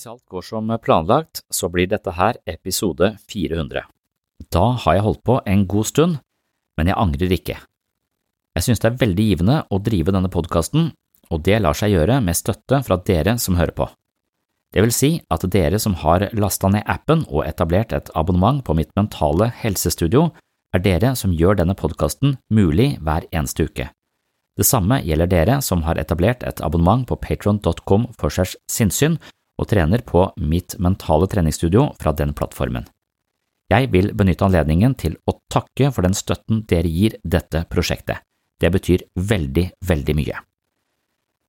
Hvis alt går som planlagt, så blir dette her episode 400. Da har jeg holdt på en god stund, men jeg angrer ikke. Jeg synes det er veldig givende å drive denne podkasten, og det lar seg gjøre med støtte fra dere som hører på. Det vil si at dere som har lasta ned appen og etablert et abonnement på mitt mentale helsestudio, er dere som gjør denne podkasten mulig hver eneste uke. Det samme gjelder dere som har etablert et abonnement på patron.com for sinnssyn og trener på mitt mentale treningsstudio fra den plattformen. Jeg vil benytte anledningen til å takke for den støtten dere gir dette prosjektet. Det betyr veldig, veldig mye.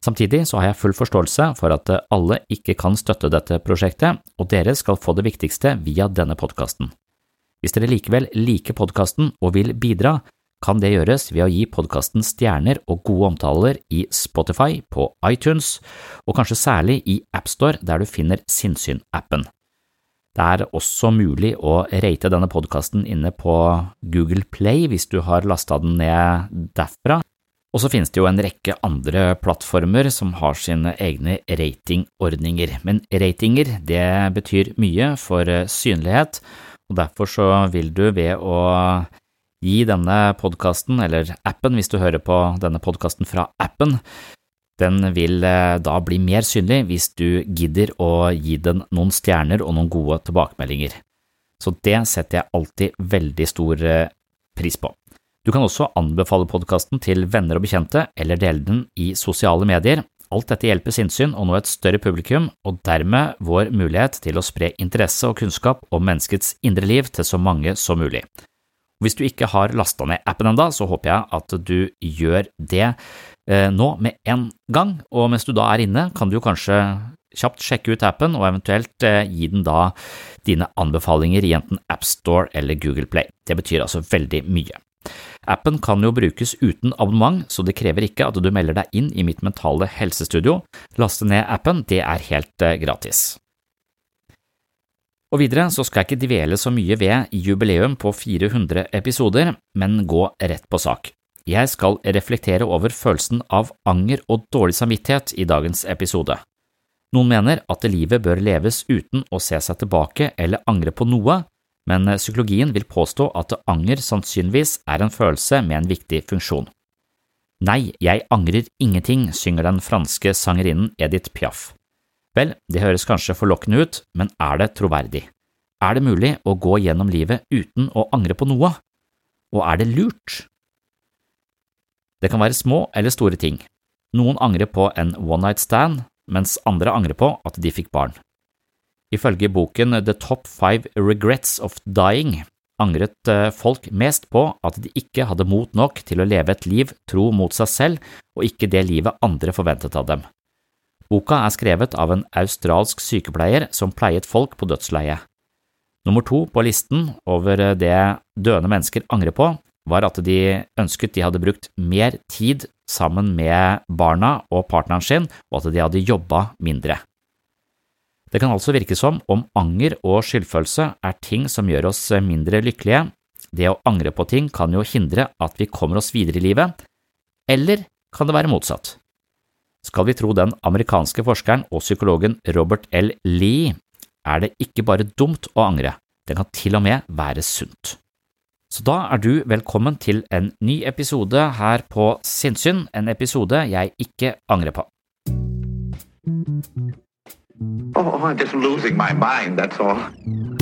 Samtidig så har jeg full forståelse for at alle ikke kan støtte dette prosjektet, og dere skal få det viktigste via denne podkasten. Hvis dere likevel liker podkasten og vil bidra, kan det gjøres ved å gi podkasten stjerner og gode omtaler i Spotify, på iTunes, og kanskje særlig i AppStore der du finner Sinnsyn-appen. Det er også mulig å rate denne podkasten inne på Google Play hvis du har lasta den ned derfra. Og så finnes det jo en rekke andre plattformer som har sine egne ratingordninger, men ratinger det betyr mye for synlighet, og derfor så vil du ved å gi denne podkasten, eller appen hvis du hører på denne podkasten fra appen, den vil da bli mer synlig hvis du gidder å gi den noen stjerner og noen gode tilbakemeldinger. Så det setter jeg alltid veldig stor pris på. Du kan også anbefale podkasten til venner og bekjente, eller dele den i sosiale medier. Alt dette hjelper sinnssyn å nå et større publikum, og dermed vår mulighet til å spre interesse og kunnskap om menneskets indre liv til så mange som mulig. Hvis du ikke har lasta ned appen enda, så håper jeg at du gjør det nå med en gang, og mens du da er inne, kan du kanskje kjapt sjekke ut appen og eventuelt gi den da dine anbefalinger i enten AppStore eller Google Play. Det betyr altså veldig mye. Appen kan jo brukes uten abonnement, så det krever ikke at du melder deg inn i mitt mentale helsestudio. Laste ned appen, det er helt gratis. Og videre så skal jeg ikke dvele så mye ved jubileum på 400 episoder, men gå rett på sak. Jeg skal reflektere over følelsen av anger og dårlig samvittighet i dagens episode. Noen mener at livet bør leves uten å se seg tilbake eller angre på noe, men psykologien vil påstå at anger sannsynligvis er en følelse med en viktig funksjon. Nei, jeg angrer ingenting, synger den franske sangerinnen Edith Piaf. Vel, det høres kanskje forlokkende ut, men er det troverdig? Er det mulig å gå gjennom livet uten å angre på noe? Og er det lurt? Det kan være små eller store ting. Noen angrer på en one night stand, mens andre angrer på at de fikk barn. Ifølge boken The Top Five Regrets of Dying angret eh, folk mest på at de ikke hadde mot nok til å leve et liv tro mot seg selv og ikke det livet andre forventet av dem. Boka er skrevet av en australsk sykepleier som pleiet folk på dødsleiet. Nummer to på listen over det døende mennesker angrer på, var at de ønsket de hadde brukt mer tid sammen med barna og partneren sin, og at de hadde jobba mindre. Det kan altså virke som om anger og skyldfølelse er ting som gjør oss mindre lykkelige. Det å angre på ting kan jo hindre at vi kommer oss videre i livet, eller kan det være motsatt? Skal vi tro den amerikanske forskeren og psykologen Robert L. Lee, er det ikke bare dumt å angre, det kan til og med være sunt. Så da er du velkommen til en ny episode her på Sinnsyn, en episode jeg ikke angrer på. Oh, I'm just losing my mind, that's all.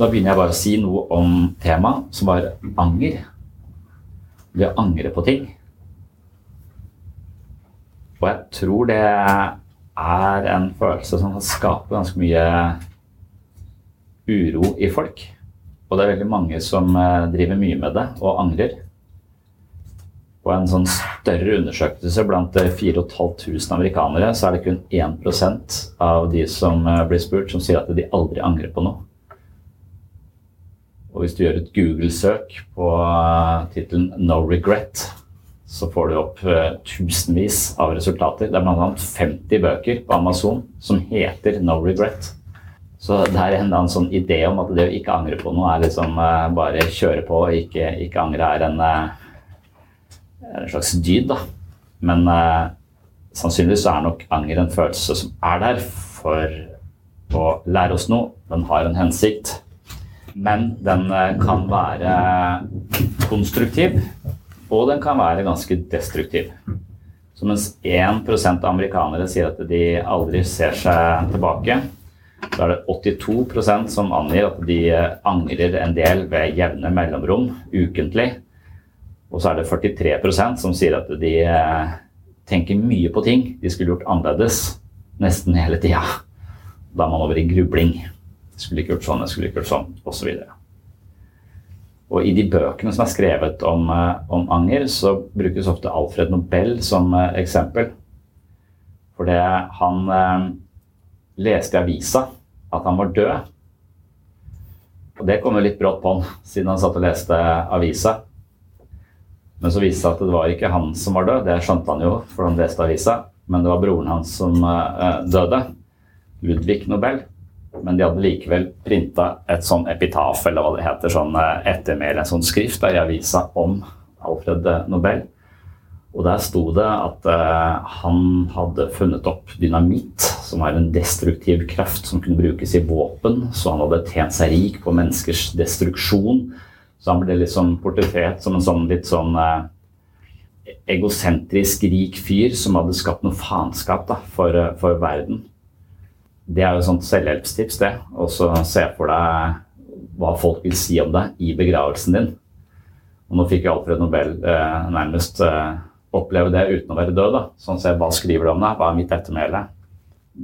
Da begynner jeg bare å si noe om temaet, som var anger. Det å angre på ting. Og jeg tror det er en følelse som skaper skape ganske mye uro i folk. Og det er veldig mange som eh, driver mye med det og angrer. På en sånn større undersøkelse blant 4500 eh, amerikanere, så er det kun 1% av de som eh, blir spurt, som sier at de aldri angrer på noe. Og hvis du gjør et Google-søk på tittelen 'No regret', så får du opp tusenvis av resultater. Det er bl.a. 50 bøker på Amazon som heter 'No regret'. Så det er en eller sånn idé om at det å ikke angre på noe er liksom uh, bare kjøre på og ikke, ikke angre er en, en, slags dyd, da. Men uh, sannsynligvis er nok anger en følelse som er der for å lære oss noe. Den har en hensikt. Men den kan være konstruktiv, og den kan være ganske destruktiv. Så mens 1 av amerikanere sier at de aldri ser seg tilbake, så er det 82% som angir at de eh, angrer en del ved jevne mellomrom ukentlig. Og så er det 43% som sier at de eh, tenker mye på ting de skulle gjort annerledes nesten hele tida. Da er man over i grubling. Jeg skulle ikke gjort sånn, jeg skulle ikke gjort sånn, osv. Og, i de bøkene som er skrevet om, eh, om, anger, så brukes ofte Alfred Nobel som eksempel. For det han leste i avisa at han var død. Og det kom jo litt brått på han, siden han satt og leste avisa. Men så viste det seg at det var ikke han som var død, det skjønte han jo, for han leste avisa. Men det var broren hans som eh, døde. Ludvig Nobel. Men de hadde likevel printa et sånn epitaf, eller hva det heter, sånn uh, ettermæle, en sånn skrift der, i avisa om Alfred Nobel. Og der sto det at uh, han hadde funnet opp dynamitt, som var en destruktiv kraft som kunne brukes i våpen. Så han hadde tjent seg rik på menneskers destruksjon. Så han ble sånn portrettert som en sånn litt sånn uh, egosentrisk rik fyr som hadde skapt noe faenskap for, for, verden. Det er jo et sånt selvhjelpstips, det. Og så se for deg hva folk vil si om deg i begravelsen din. Og nå fikk jo Alfred Nobel nærmest oppleve det uten å være død. Da. Sånn se, Hva skriver du om deg? Hva er mitt ettermæle?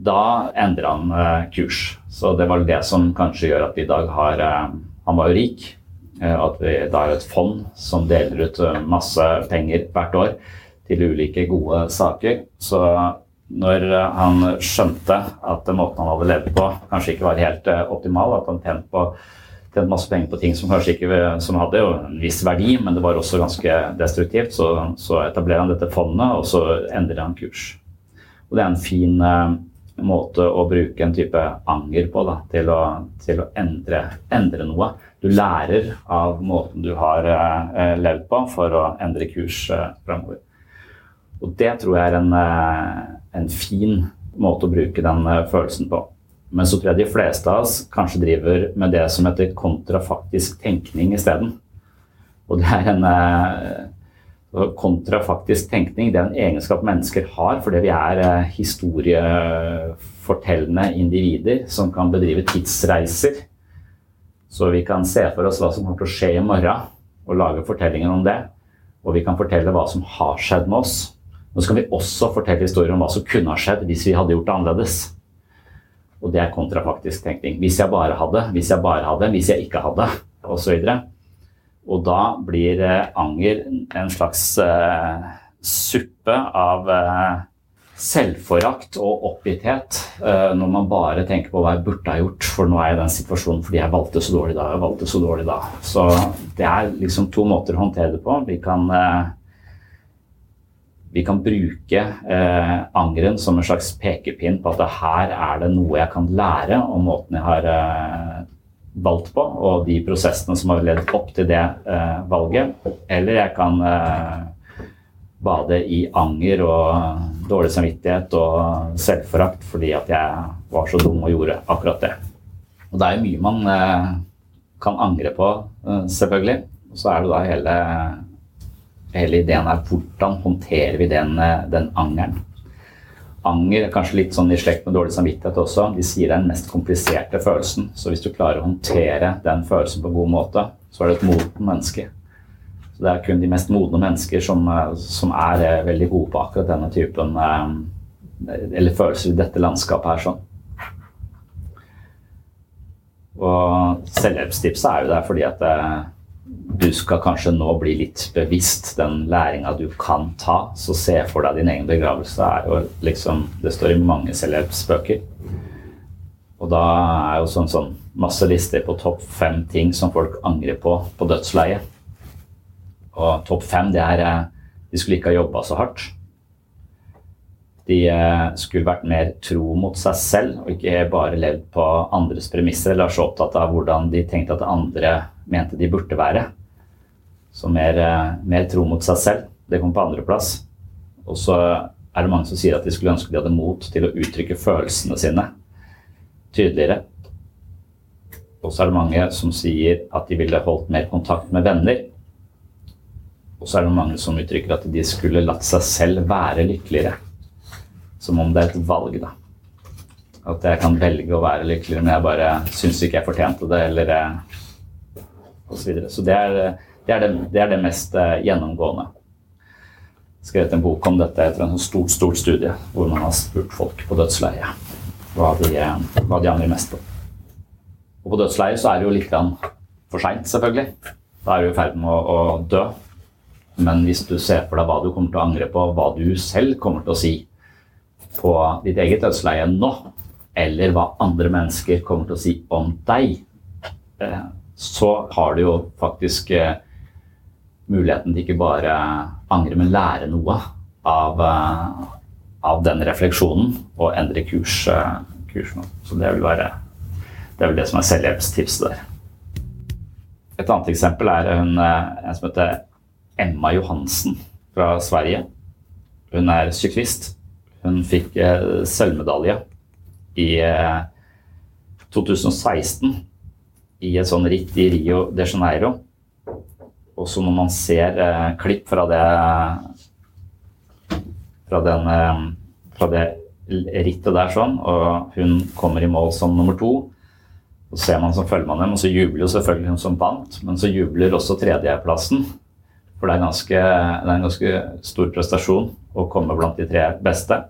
Da endrer han eh, kurs. Så det var det som kanskje gjør at vi i dag har eh, Han var jo rik. Eh, at vi da har et fond som deler ut eh, masse penger hvert år til ulike gode saker. Så når eh, han skjønte at måten han hadde levd på, kanskje ikke var helt eh, optimal, at han tjente på tjente masse penger på ting som kanskje ikke som hadde en viss verdi, men det var også ganske destruktivt. Så, så etablerer han dette fondet, og så endrer han kurs. Og det er en fin eh, måte å bruke en type anger på da, til å, til å endre, endre, noe. Du lærer av måten du har eh, levd på, for å endre kurs eh, framover. Og det tror jeg er en, eh, en fin måte å bruke den eh, følelsen på. Men så tror jeg de fleste av oss kanskje driver med det som heter kontrafaktisk tenkning isteden. Og det er en eh, kontrafaktisk tenkning det er en egenskap mennesker har fordi vi er eh, historiefortellende individer som kan bedrive tidsreiser. Så vi kan se for oss hva som kommer til å skje i morgen, og lage fortellinger om det. Og vi kan fortelle hva som har skjedd med oss. Og så kan vi også fortelle historier om hva som kunne ha skjedd hvis vi hadde gjort det annerledes. Og det er kontrafaktisk tenkning. Hvis jeg bare hadde, hvis jeg bare hadde, hvis jeg ikke hadde, osv. Og, og da blir eh, anger en slags eh, suppe av eh, selvforakt og oppgitthet eh, når man bare tenker på hva jeg burde ha gjort, for nå er jeg i den situasjonen fordi jeg valgte så dårlig da. jeg valgte Så dårlig da. Så det er liksom to måter å håndtere det på. Vi kan, eh, vi kan bruke eh, angeren som en slags pekepinn på at her er det noe jeg kan lære om måten jeg har eh, valgt på, og de prosessene som har ledet opp til det eh, valget. Eller jeg kan eh, bade i anger og dårlig samvittighet og selvforakt fordi at jeg var så dum og gjorde akkurat det. Og det er jo mye man eh, kan angre på, eh, selvfølgelig. Så er det da hele, hele ideen er hvordan håndterer vi den, eh, den angeren. Anger er kanskje litt sånn i slekt med dårlig samvittighet også. De sier det er den mest kompliserte følelsen. Så hvis du klarer å håndtere den følelsen på god måte, så er du et modent menneske. Så det er kun de mest modne mennesker som, eh, som er eh, veldig gode på akkurat denne typen Eller følelser i dette landskapet her sånn. Og selvhjelpstipset er jo der fordi at du skal kanskje nå bli litt bevisst den læringa du kan ta. Så se for deg din egen begravelse. er jo liksom, Det står i mange selvhjelpsbøker. Og da er jo sånn, sånn masse lister på topp fem ting som folk angrer på på dødsleiet. Og topp fem det er eh, de skulle ikke ha jobba så hardt. De eh, skulle vært mer tro mot seg selv og ikke bare levd på andres premisser eller så opptatt av hvordan de tenkte at andre mente de burde være. Så mer, eh, mer tro mot seg selv. Det kom på andreplass. Og så er det mange som sier at de skulle ønske de hadde mot til å uttrykke følelsene sine tydeligere. Og så er det mange som sier at de ville holdt mer kontakt med venner. Og så er det mange som uttrykker at de skulle latt seg selv være lykkeligere. Som om det er et valg, da. At jeg kan velge å være lykkeligere, men jeg bare syns ikke jeg fortjente det, eller osv. og Så, videre. så det er, det, er det, det er det, mest eh, gjennomgående. Jeg skrevet en bok om dette etter en sånn stort stort studie hvor man har spurt folk på dødsleie hva de, eh, hva de angrer mest på. Og på dødsleie så er det jo litt for seint, selvfølgelig. Da er du i ferd med å, å dø. Men hvis du ser for deg hva du kommer til å angre på, hva du selv kommer til å si på ditt eget dødsleie nå, eller hva andre mennesker kommer til å si om deg, eh, så har du jo faktisk eh, muligheten til ikke bare angre, men lære noe av, eh, av den refleksjonen og endre kurs, kursen. Så det vil være det, er vel det som er selvhjelpstipset der. Et annet eksempel er en, en som heter Emma Johansen fra Sverige. Hun er syklist. Hun fikk eh, sølvmedalje i eh, 2016 i et sånn ritt i Rio de Janeiro. Og så når man ser eh, klipp fra det fra, den, eh, fra det rittet der sånn, og hun kommer i mål som nummer to, så ser man så følger man dem, og så jubler jo selvfølgelig hun som vant, men så jubler også tredjeplassen. For det er, ganske, det er en ganske stor prestasjon å komme blant de tre beste.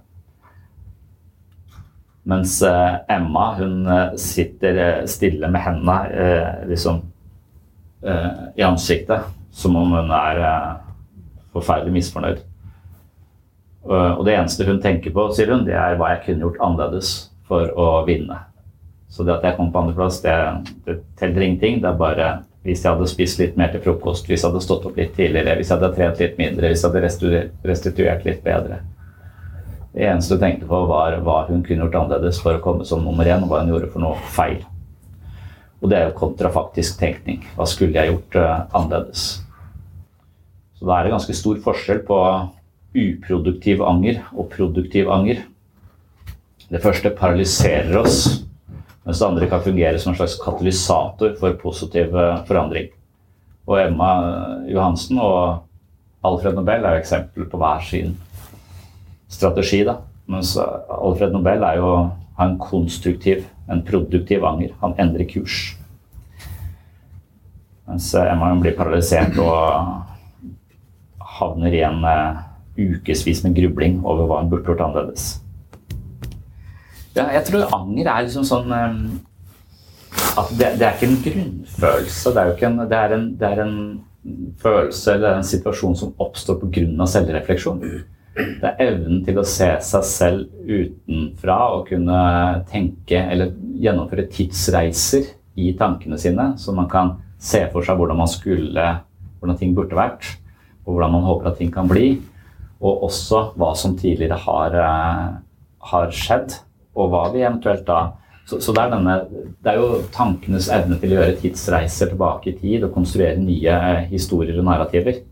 Mens eh, Emma hun eh, sitter eh, stille med hendene liksom, i ansiktet, som om hun er forferdelig misfornøyd. Og det eneste hun tenker på, sier hun, det er hva jeg kunne gjort annerledes for å vinne. Så det at jeg kom på andreplass, det, det teller ingenting. Det er bare hvis jeg hadde spist litt mer til frokost, hvis jeg hadde stått opp litt tidligere, hvis jeg hadde trent litt mindre, hvis jeg hadde restituert litt bedre. Det eneste hun tenkte på, var hva hun kunne gjort annerledes for å komme som nummer én, og hva hun gjorde for noe feil. Og det er jo kontrafaktisk tenkning. Hva skulle jeg gjort uh, annerledes? Så da er det ganske stor forskjell på uproduktiv anger og produktiv anger. Det første paralyserer oss, mens det andre kan fungere som en slags katalysator for positiv eh, forandring. Og Emma Johansen og Alfred Nobel er eksempler på hver sin strategi. da. Mens Alfred Nobel er jo en konstruktiv, en produktiv anger. Han endrer kurs. Mens Emma blir paralysert og havner i en uh, ukevis med grubling over hva hun burde gjort annerledes. Ja, jeg tror anger er liksom sånn um, at det, det, er ikke en grunnfølelse. Det er jo ikke en, det er en, det er en følelse eller en situasjon som oppstår pga. selvrefleksjon. Det er evnen til å se seg selv utenfra og kunne tenke eller gjennomføre tidsreiser i tankene sine, så man kan se for seg hvordan man skulle, hvordan ting burde vært, og hvordan man håper at ting kan bli. Og også hva som tidligere har, eh, har skjedd, og hva vi eventuelt da så, så det, er denne, det, er jo tankenes evne til å gjøre tidsreiser tilbake i tid og konstruere nye eh, historier og narrativer.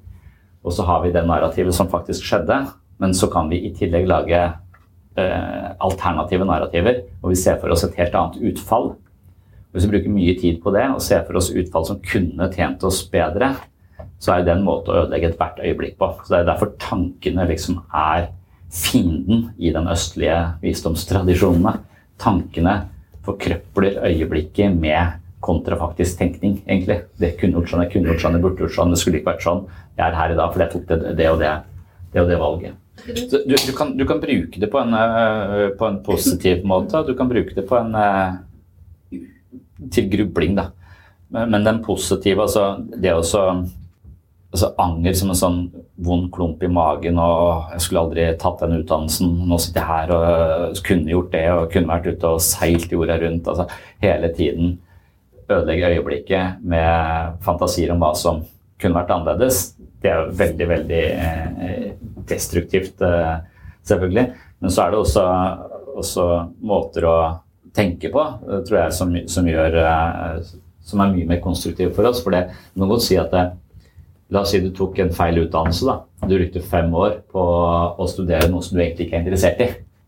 Og så har vi det narrativet som faktisk skjedde, men så kan vi i tillegg lage eh, alternative narrativer, og vi ser for oss et helt annet utfall. Hvis vi bruker mye tid på det og ser for oss utfall som kunne tjent oss bedre, så er det en måte å ødelegge ethvert øyeblikk på. Så Det er derfor tankene liksom er fienden i den østlige visdomstradisjonene. Tankene forkrøpler øyeblikket med kontrafaktisk tenkning, egentlig. Det kunne gjort sånn, jeg kunne gjort sånn, det burde gjort sånn, det skulle ikke vært sånn. Jeg er her i dag fordi jeg tok det, det og det, det og det valget. Du, du, kan, du, kan, bruke det på en, eh, på en, positiv måte. Du kan bruke det på en eh, til grubling, da. Men den positive, altså det å altså Anger som en sånn vond klump i magen og 'Jeg skulle aldri tatt den utdannelsen. Nå sitter jeg her og kunne gjort det og kunne vært ute og seilt jorda rundt. altså Hele tiden ødelegge øyeblikket med fantasier om hva som kunne vært annerledes. Det er jo veldig, veldig eh, destruktivt, eh, selvfølgelig. Men så er det også, også måter å tenke på, eh, tror jeg, som, som, gjør, som er mye mer konstruktive for oss. For det, kan godt si at det, La oss si du tok en feil utdannelse. da. Du brukte fem år på å studere noe som du egentlig ikke er interessert i.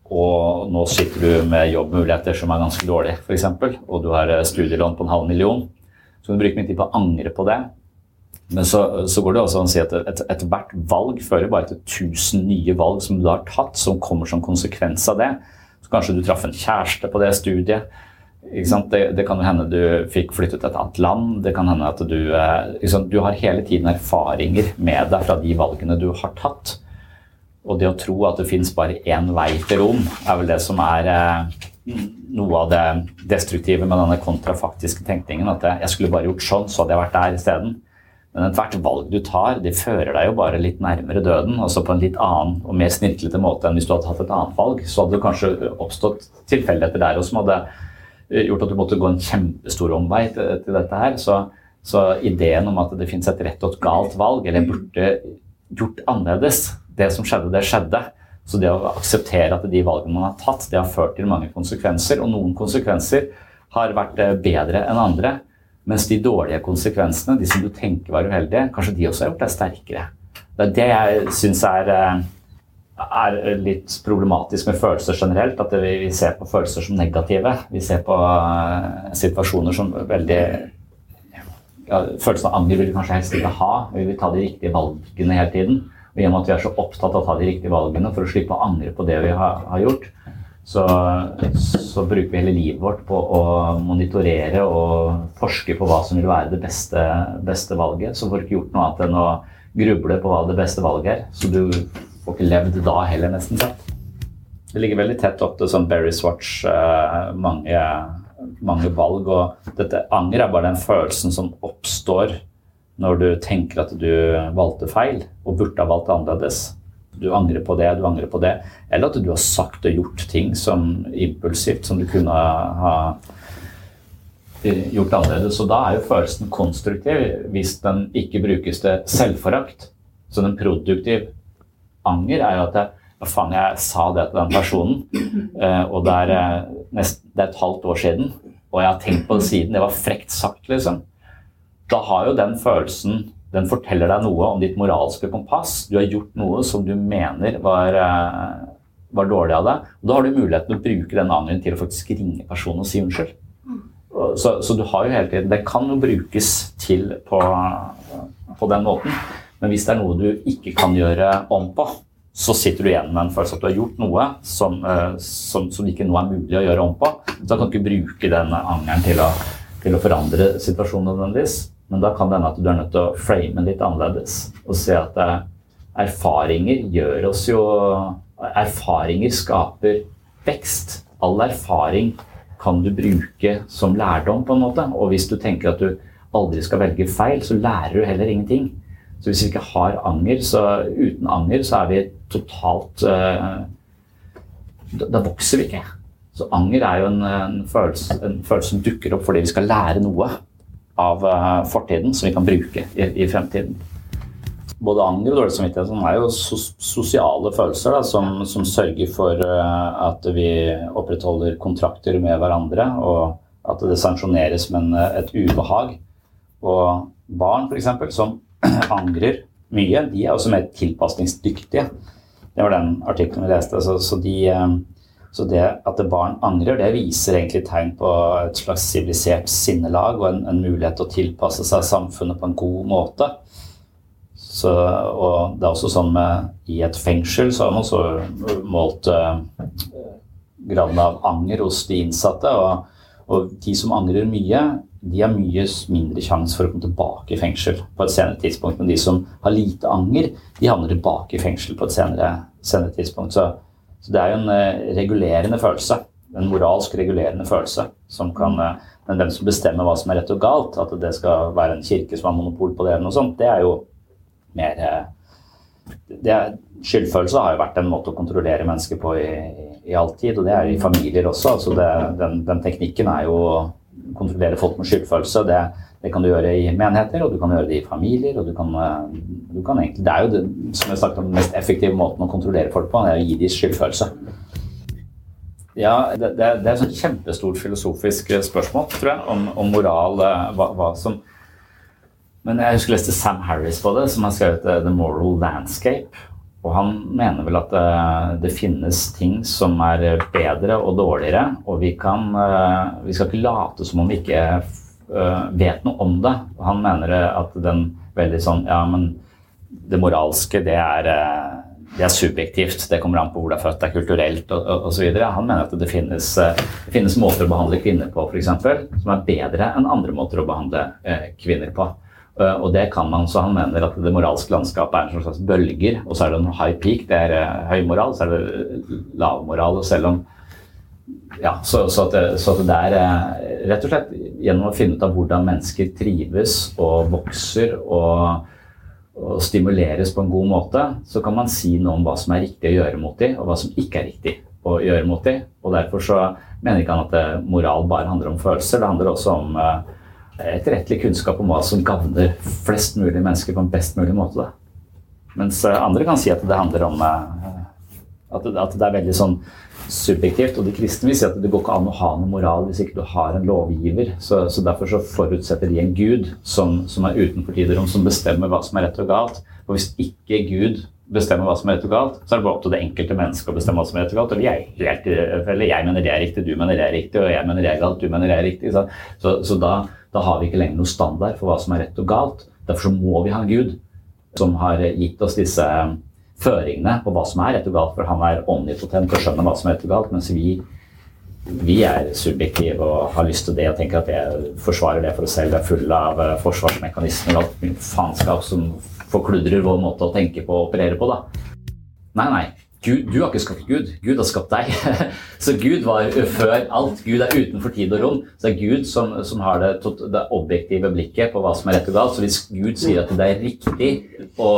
Og nå sitter du med jobbmuligheter som er ganske dårlige, f.eks. Og du har studielån på en halv million. Så kan du bruke mye tid på å angre på det. Men så, så, går det også an å si at ethvert et, valg fører bare til 1000 nye valg som du har tatt, som kommer som konsekvens av det. Så kanskje du traff en kjæreste på det studiet. Det, det, kan hende du fikk flyttet til et annet land. Det kan hende at du liksom, Du har hele tiden erfaringer med deg fra de valgene du har tatt. Og det å tro at det fins bare én vei til rom, er vel det som er eh, noe av det destruktive med denne kontrafaktiske tenkningen. At jeg skulle bare gjort sånn, så hadde jeg vært der isteden. Men ethvert valg du tar, det fører deg jo bare litt nærmere døden. Altså på en litt annen og mer snirklete måte enn hvis du hadde hatt et annet valg. Så hadde det kanskje oppstått tilfeldigheter der som hadde eh, gjort at du måtte gå en kjempestor omvei til, til dette her. Så, så, ideen om at det fins et rett og et galt valg, eller burde gjort annerledes Det som skjedde, det skjedde. Så det å akseptere at de valgene man har tatt, det har ført til mange konsekvenser. Og noen konsekvenser har vært eh, bedre enn andre. Mens de dårlige konsekvensene, de som du tenker var uheldige, kanskje de også har gjort deg sterkere. Det er det jeg syns er, eh, er, litt problematisk med følelser generelt. At vi ser på følelser som negative. Vi ser på eh, situasjoner som veldig ja, Følelsen av anger vil vi kanskje helst ikke ha. Vi vil ta de riktige valgene hele tiden. Og med at vi er så opptatt av å ta de riktige valgene for å slippe å angre på det vi har, har gjort, så, så, bruker vi hele livet vårt på å monitorere og forske på hva som vil være det beste, beste valget. Så får du ikke gjort noe annet enn å gruble på hva det beste valget er. Så du får ikke levd da heller, nesten sett. Det ligger veldig tett opp til sånn Berry Swatch, uh, mange, mange, valg. Og dette anger er bare den følelsen som oppstår når du tenker at du valgte feil og burde ha valgt annerledes du angrer på det, du angrer på det. Eller at du har sagt og gjort ting som impulsivt som du kunne ha gjort annerledes. Så da er jo følelsen konstruktiv hvis den ikke brukes til selvforakt. Så den produktiv anger er jo at jeg, faen, jeg sa det til den personen, eh, og det er, eh, nest, det er et halvt år siden, og jeg har tenkt på det siden. Det var frekt sagt, liksom. Da har jo den følelsen den forteller deg noe om ditt moralske kompass. Du har gjort noe som du mener var, eh, var dårlig av deg. Og da har du muligheten til å bruke den angeren til å faktisk ringe personen og si unnskyld. Så, så, du har jo hele tiden Det kan jo brukes til på, på den måten. Men hvis det er noe du ikke kan gjøre om på, så sitter du igjen med en følelse at du har gjort noe som, eh, som, som ikke nå er mulig å gjøre om på. Så kan du ikke bruke den angeren til å, til å forandre situasjonen nødvendigvis. Men da kan det hende at du er nødt til å frame litt annerledes og se at eh, erfaringer gjør oss jo Erfaringer skaper vekst. All erfaring kan du bruke som lærdom, på en måte. Og hvis du tenker at du aldri skal velge feil, så lærer du heller ingenting. Så hvis vi ikke har anger, så uten anger så er vi totalt uh, Da vokser vi ikke. Så anger er jo en, en, følelse, en, følelse, som dukker opp fordi vi skal lære noe av uh, fortiden som vi kan bruke i, i fremtiden. Både anger og dårlig samvittighet sånn er jo sosiale følelser da, som, som, sørger for uh, at vi opprettholder kontrakter med hverandre, og at det sanksjoneres med en, et ubehag. Og barn, f.eks., som angrer mye, de er også mer tilpasningsdyktige. Det var den artikkelen vi leste. Så, så, de, eh, så, det at barn angrer, det viser egentlig tegn på et slags sivilisert sinnelag og en, en, mulighet til å tilpasse seg samfunnet på en god måte. Så, og det er også sånn med i et fengsel så har man også målt eh, graden av anger hos de innsatte. Og, og de som angrer mye, de har mye mindre sjanse for å komme tilbake i fengsel på et senere tidspunkt. Men de som har lite anger, de havner tilbake i fengsel på et senere, senere tidspunkt. Så, så, det er jo en uh, regulerende følelse. En moralsk regulerende følelse. Som kan, uh, men hvem som bestemmer hva som er rett og galt, at det skal være en kirke som har monopol på det, eller noe sånt, det er jo mer uh, er, Skyldfølelse har jo vært en måte å kontrollere mennesker på i, i all tid, og det er i familier også. altså det, den, den teknikken er jo å kontrollere folk med skyldfølelse. Det, det, kan du gjøre i menigheter, og du kan gjøre det i familier. og du kan, eh, du kan egentlig, Det er jo det, som jeg sagt, den mest effektive måten å kontrollere folk på, det er å gi dem skyldfølelse. Ja, det, det, er et kjempestort filosofisk eh, spørsmål, tror jeg, om, om moral. Eh, hva, hva, som Men jeg husker jeg leste Sam Harris på det, som har skrevet The Moral Landscape. Og han mener vel at det, det finnes ting som er bedre og dårligere, og vi, kan, vi skal ikke late som om vi ikke vet noe om det. Han mener at den veldig sånn Ja, men det moralske, det er, det er subjektivt. Det kommer an på hvor du er født, det er kulturelt og osv. Han mener at det finnes, det finnes, måter å behandle kvinner på, f.eks., som er bedre enn andre måter å behandle kvinner på. Eh, og det kan man, så Han mener at det moralske landskapet er en slags bølger. Og så er det en high peak, det er høy moral, så er det lav moral. Selv om ja, så, så, at det, så, at det, er uh, rett og slett gjennom å finne ut av hvordan mennesker trives og vokser og, og, stimuleres på en god måte, så kan man si noe om hva som er riktig å gjøre mot dem, og hva som ikke er riktig å gjøre mot dem. Og derfor så mener ikke han at moral bare handler om følelser. Det handler også om uh, etterrettelig kunnskap om hva som gagner flest mulig mennesker på en best mulig måte. Da. Mens eh, andre kan si at det handler om eh, at at det er veldig sånn subjektivt. Og de kristne vil si at det går ikke an å ha noe moral hvis ikke du har en lovgiver. Så, så derfor så forutsetter de en gud som, som er utenfor tiderom, som bestemmer hva som er rett og galt. Og hvis ikke Gud bestemmer hva som er rett og galt, så er det bare opp til det enkelte mennesket å bestemme hva som er rett og galt. Og vi helt, eller jeg mener det er riktig, du mener det er riktig, og jeg mener det er galt, du mener det er riktig. Så, så, så da, da, har vi ikke lenger noe standard for hva som er rett og galt. Derfor så må vi ha en Gud som har gitt oss disse føringene på hva som er rett og galt, for han er omnipotent og skjønner hva som er rett og galt, mens vi vi er subjektive og har lyst til det og tenker at jeg forsvarer det for oss selv. Det er full av forsvarsmekanismer og alt faenskap som forkludrer vår måte å tenke på og operere på. da. Nei, nei. Gud, du har ikke skapt Gud. Gud har skapt deg. Så Gud var før alt. Gud er utenfor tid og rom. Så det er Gud som, som har det, det, objektive blikket på hva som er rett og galt. Så hvis Gud sier at det er riktig å,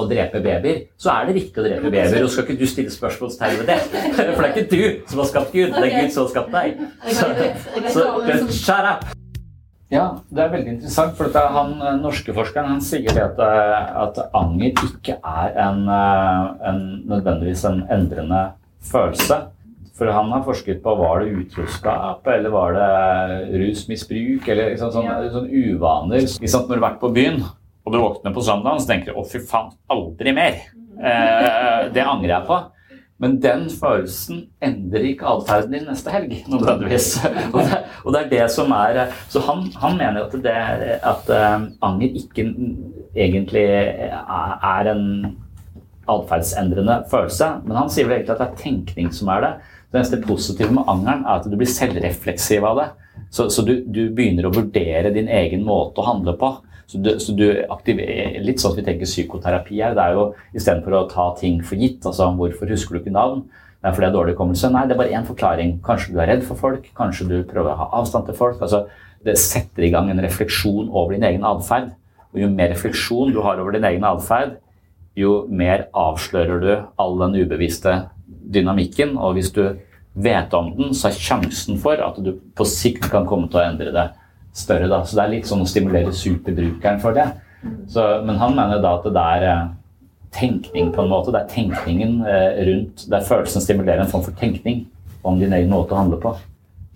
å drepe babyer, så er det riktig å drepe babyer. Og skal ikke du stille spørsmålstegn ved det? For det er ikke du som har skapt Gud, det er Gud som har skapt deg. Så, så just shut up! Ja, det er veldig interessant. For han eh, norske forskeren han sier det at, eh, at anger ikke er en, eh, en, nødvendigvis en endrende følelse. For han har forsket på var det utroskap, eller var det rusmisbruk, eller liksom, sånn, sånn uvaner. Liksom, når du har vært på byen, og du våkner på søndagen, så tenker du 'å, fy faen, aldri mer'. Eh, det angrer jeg på. Men den følelsen endrer ikke atferden din neste helg, nødvendigvis. og, det, og det er det som er Så han, han mener at, det, at uh, anger ikke egentlig er en atferdsendrende følelse. Men han sier vel egentlig at det er tenkning som er det. Det eneste positive med angeren er at du blir selvrefleksiv av det. Så, så du, du, begynner å vurdere din egen måte å handle på. Så du, så du aktiverer, Litt sånn at vi tenker psykoterapi her. Det er jo istedenfor å ta ting for gitt. altså Hvorfor husker du ikke navn? Det er fordi det er dårlig hukommelse. Nei, det er bare én forklaring. Kanskje du er redd for folk. Kanskje du prøver å ha avstand til folk. altså Det setter i gang en refleksjon over din egen atferd. Og jo mer refleksjon du har over din egen atferd, jo mer avslører du all den ubevisste dynamikken. Og hvis du vet om den, så er sjansen for at du på sikt kan komme til å endre det større. Da. Så det er litt sånn å stimulere superbrukeren for det. Så, men han mener da at det er eh, tenkning på en måte. Det er tenkningen eh, rundt Det er følelsen stimulerer en form for tenkning om din egen måte å handle på.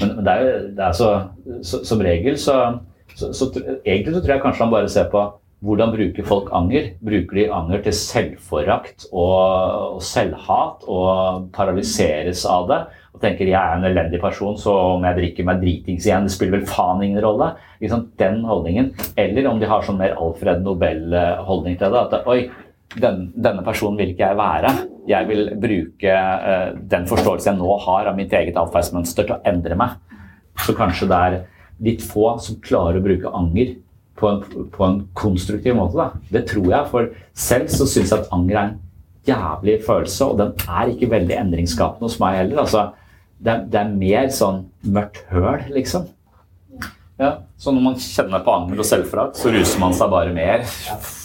Men, det er, det er så, så, som regel så, så, Egentlig så tror jeg kanskje han bare ser på hvordan bruker folk anger? Bruker de anger til selvforakt og, og selvhat og paralyseres av det? Og tenker jeg er en elendig person, så om jeg drikker meg dritings igjen, det spiller vel faen ingen rolle. Liksom, den holdningen. Eller om de har sånn mer Alfred Nobel-holdning til det. At oi, den, denne personen vil ikke jeg være. Jeg vil bruke uh, den forståelsen jeg nå har av mitt eget atferdsmønster til å endre meg. Så kanskje det er litt få som klarer å bruke anger på en, på en konstruktiv måte. Da. Det tror jeg. For selv så syns jeg at anger er en jævlig følelse, og den er ikke veldig endringsskapende hos meg heller. altså det det er, mer sånn mørkt høl, liksom. Ja, Så når man kjenner på anger og selvforakt, så ruser man seg bare mer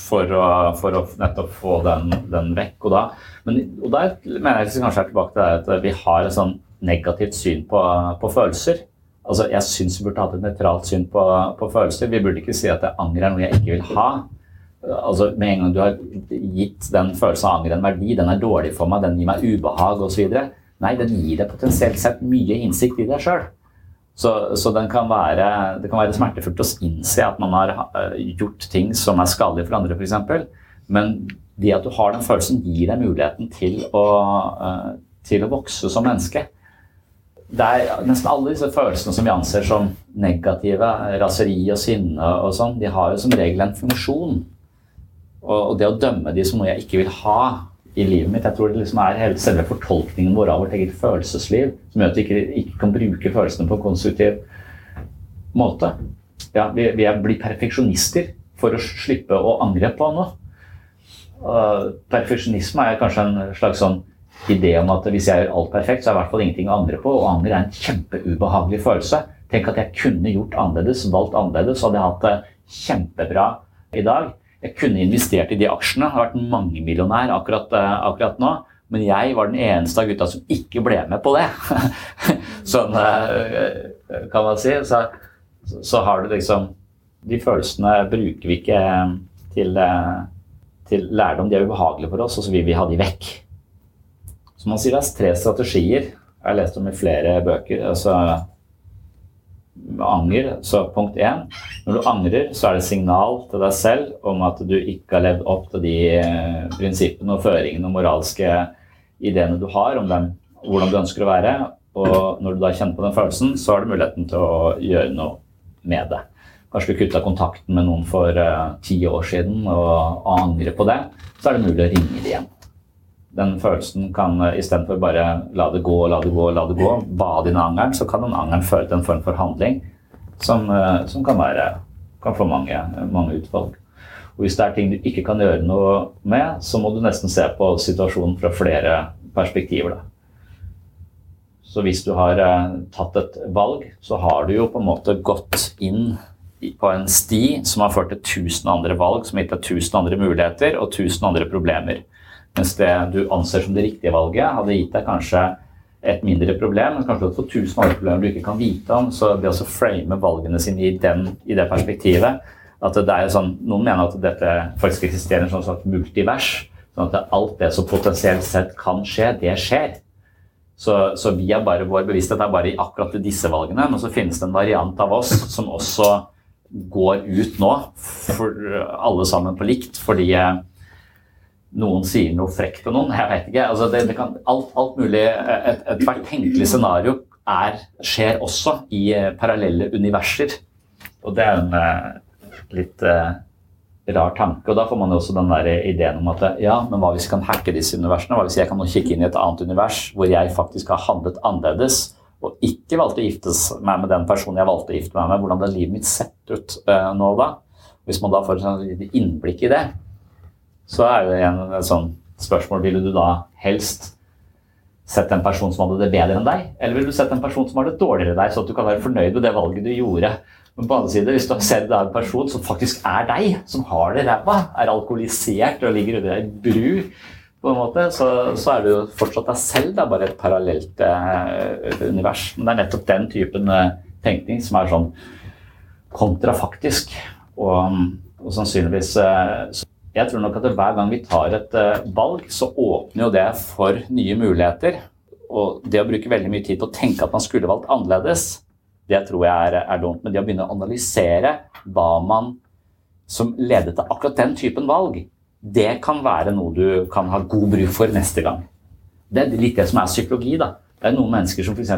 for å, for å nettopp få den, den vekk. Og da, men, og der mener jeg kanskje er tilbake til det at vi har et sånn negativt syn på, på følelser. Altså, Jeg syns vi burde hatt et nøytralt syn på, på, følelser. Vi burde ikke si at anger er noe jeg ikke vil ha. Altså, Med en gang du har gitt den følelsen av anger en verdi, den er dårlig for meg, den gir meg ubehag osv., Nei, den gir deg potensielt sett mye innsikt i deg sjøl. Så, så kan være, det kan være smertefullt å innse at man har eh, gjort ting som er skadelige for andre, f.eks. Men det at du har den følelsen, gir deg muligheten til å, eh, til å vokse som menneske. Det er Nesten alle disse følelsene som vi anser som negative, raseri og sinne og sånn, de har jo som regel en funksjon. Og det å dømme de som noe jeg ikke vil ha, i livet mitt. Jeg tror det liksom er hele selve fortolkningen vår av vårt eget følelsesliv som gjør at vi ikke, ikke kan bruke følelsene på en konstruktiv måte. Ja, vi, vi blir perfeksjonister for å slippe å angre på noe. Uh, perfeksjonisme er kanskje en slags sånn idé om at hvis jeg gjør alt perfekt, så er det i hvert fall ingenting å angre på. Og anger er en kjempeubehagelig følelse. Tenk at jeg kunne gjort annerledes, valgt annerledes, så hadde jeg hatt det kjempebra i dag. Jeg kunne investert i de aksjene, Jeg har vært mangemillionær akkurat, eh, akkurat nå. Men jeg var den eneste av gutta som ikke ble med på det. sånn kan man si. Så, så, har du liksom De følelsene bruker vi ikke til, til lærdom. De er ubehagelige for oss, og så vil vi ha de vekk. Så man sier det er tre strategier. Jeg har lest om i flere bøker. altså anger, så punkt én Når du angrer, så er det signal til deg selv om at du ikke har levd opp til de eh, prinsippene og føringene og moralske ideene du har om dem, hvordan du ønsker å være. Og når du da kjenner på den følelsen, så har du muligheten til å gjøre noe med det. Kanskje du kutta kontakten med noen for uh, ti år siden og angrer på det. Så er det mulig å ringe det igjen den følelsen kan eh, istedenfor bare la det gå, la det gå, la det gå, bade i den angeren, så kan den angeren føre til en form for handling som, eh, som kan, være, kan få mange, mange, utvalg. Og Hvis det er ting du ikke kan gjøre noe med, så må du nesten se på situasjonen fra flere perspektiver. Da. Så hvis du har eh, tatt et valg, så har du jo på en måte gått inn på en sti som har ført til 1000 andre valg, som har gitt deg 1000 andre muligheter og 1000 andre problemer. Mens det du anser som det riktige valget, hadde gitt deg kanskje et mindre problem, men kanskje du hadde fått tusen andre problemer du ikke kan vite om. Så det å frame valgene sine i, den, i det perspektivet at det er sånn, Noen mener at dette faktisk eksisterer en sånn slags multivers. Sånn at alt det som potensielt sett kan skje, det skjer. Så, så vi er bare, vår bevissthet er bare i akkurat disse valgene. Men så finnes det en variant av oss som også går ut nå, for alle sammen på likt. Fordi noen sier noe frekt til noen. Jeg vet ikke. Altså det, det kan, alt, alt mulig Ethvert et tenkelig scenario er, skjer også i eh, parallelle universer. Og det er en eh, litt uh, rar tanke. Og da får man jo også den der ideen om at ja, men hva hvis jeg kan hacke disse universene? Hva hvis jeg kan kikke inn i et annet univers hvor jeg faktisk har handlet annerledes? Og ikke valgte å gifte meg med den personen jeg valgte å gifte meg med. Hvordan hadde livet mitt sett ut uh, nå da? Hvis man da får et innblikk i det, så er det en, en sånn spørsmål Ville du da helst sett en person som hadde det bedre enn deg, eller vil du sett en person som har det dårligere enn deg, så at du kan være fornøyd med det valget du gjorde? Men på andre side, hvis du har sett en person som faktisk er deg, som har det ræva, er alkoholisert og ligger under ei bru, på en måte, så, så, er du jo fortsatt deg selv. Det er bare et parallelt eh, univers. Men det er nettopp den typen eh, tenkning som er sånn kontrafaktisk. Og, og sannsynligvis eh, jeg tror nok at hver gang vi tar et uh, valg, så åpner jo det for nye muligheter. Og det å bruke veldig mye tid på å tenke at man skulle valgt annerledes, det tror jeg er, er dumt. Men det å begynne å analysere hva man som ledet til akkurat den typen valg, det kan være noe du kan ha god bruk for neste gang. Det er litt det som er psykologi. da. Det er noen mennesker som f.eks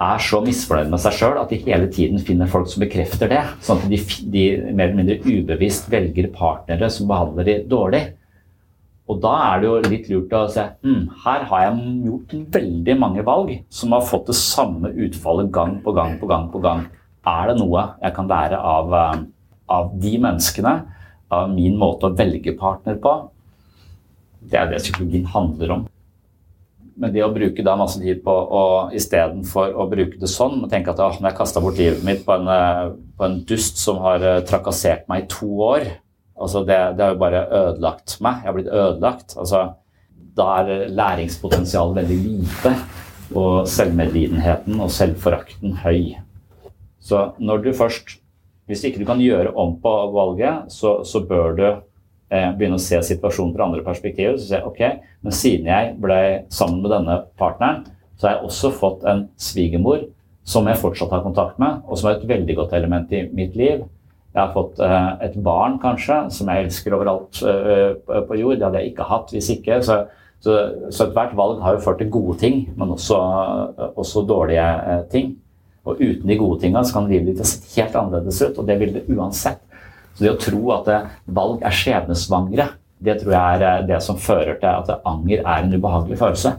er så misfornøyd med seg sjøl at de hele tiden finner folk som bekrefter det. Sånn at de, de mer eller mindre ubevisst velger partnere som behandler de dårlig. Og da er det jo litt lurt å se hm, her har jeg gjort veldig mange valg som har fått det samme utfallet gang på gang på gang. på gang. Er det noe jeg kan lære av, eh, av de menneskene? Av min måte å velge partner på? Det er det psykologien handler om. Men det å bruke da masse tid på å istedenfor å bruke det sånn, og tenke at når jeg kasta bort livet mitt på en, eh, på en, dust som har eh, trakassert meg i to år altså det, det har jo bare ødelagt meg. Jeg har blitt ødelagt. Altså, da er læringspotensialet veldig lite, og selvmedlidenheten og selvforakten høy. Så når du først Hvis ikke du kan gjøre om på valget, så, så bør du begynne å se situasjonen fra andre perspektiver. Så sier jeg ok, men siden jeg ble sammen med denne partneren, så har jeg også fått en svigermor som jeg fortsatt har kontakt med, og som er et veldig godt element i mitt liv. Jeg har fått eh, et barn, kanskje, som jeg elsker overalt eh, på jord. Det hadde jeg ikke hatt hvis ikke. Så, så, så ethvert valg har jo ført til gode ting, men også, også dårlige eh, ting. Og uten de gode tingene så kan livet ditt se helt annerledes ut, og det vil det uansett. Så det å tro at valg er skjebnesvangre, det tror jeg er eh, det som fører til at anger er en ubehagelig følelse.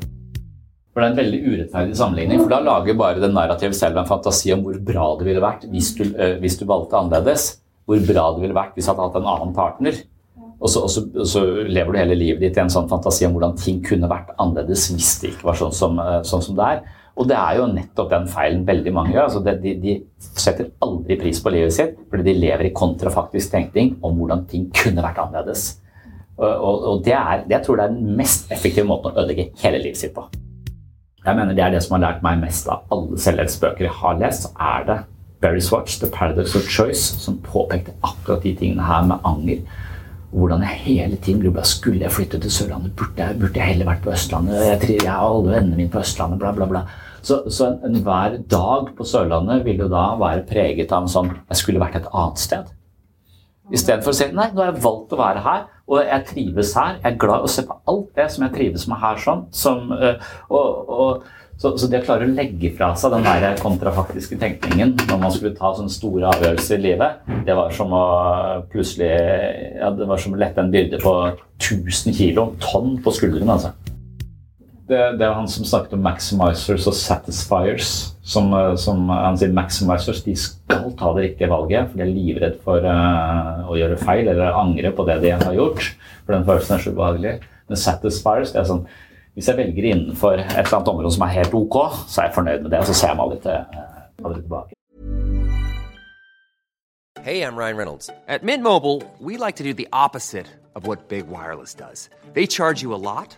For Det er en veldig urettferdig sammenligning. for Da lager bare det narrativet selv en fantasi om hvor bra det ville vært hvis du, øh, hvis du valgte annerledes. Hvor bra det ville vært hvis du hadde hatt en annen partner. Og så, og, så, og så, lever du hele livet ditt i en sånn fantasi om hvordan ting kunne vært annerledes hvis det ikke var sånn som, øh, sånn som det er. Og det er jo nettopp den feilen veldig mange gjør. Altså de, de, setter aldri pris på livet sitt fordi de lever i kontrafaktisk tenkning om hvordan ting kunne vært annerledes. Og, og, og det er, jeg tror det er den mest effektive måten å ødelegge hele livet sitt på. Jeg mener Det er det som har lært meg mest av alle selvhjelpsbøker jeg har lest. så er det Barry Swatch, The Paradox of Choice, som påpekte akkurat de tingene her med anger hvordan jeg hele tiden lurer Skulle jeg flytte til Sørlandet? Burde jeg, burde jeg heller vært på Østlandet? Jeg, jeg har alle vennene mine på Østlandet, bla, bla, bla. Så, så enhver en dag på Sørlandet vil jo da være preget av en sånn Jeg skulle vært et annet sted. Istedenfor å si nei, nå har jeg valgt å være her, og jeg trives her. Jeg er glad i å se på alt det som jeg trives med her. sånn, som, øh, og, og så, så, det å klare å legge fra seg den der kontrafaktiske tenkningen når man skulle ta sånne store avgjørelser i livet, det var som å plutselig ja, Det var som å lette en byrde på 1000 kilo, tonn, på skuldrene. altså. Det, det er han som snakket om maximizers og satisfiers. Som, som han sier maximizers de skal ta det riktige valget, for de er livredd for uh, å gjøre feil eller angre på det de har gjort. For den følelsen er så ubehagelig. Men satisfiers det er sånn hvis jeg velger innenfor et eller annet område som er helt ok, så er jeg fornøyd med det. Og så ser jeg meg litt, uh, litt tilbake. Hey, I'm Ryan Reynolds. At Mint Mobile, we like to do the opposite of what Big Wireless does. They charge you a lot,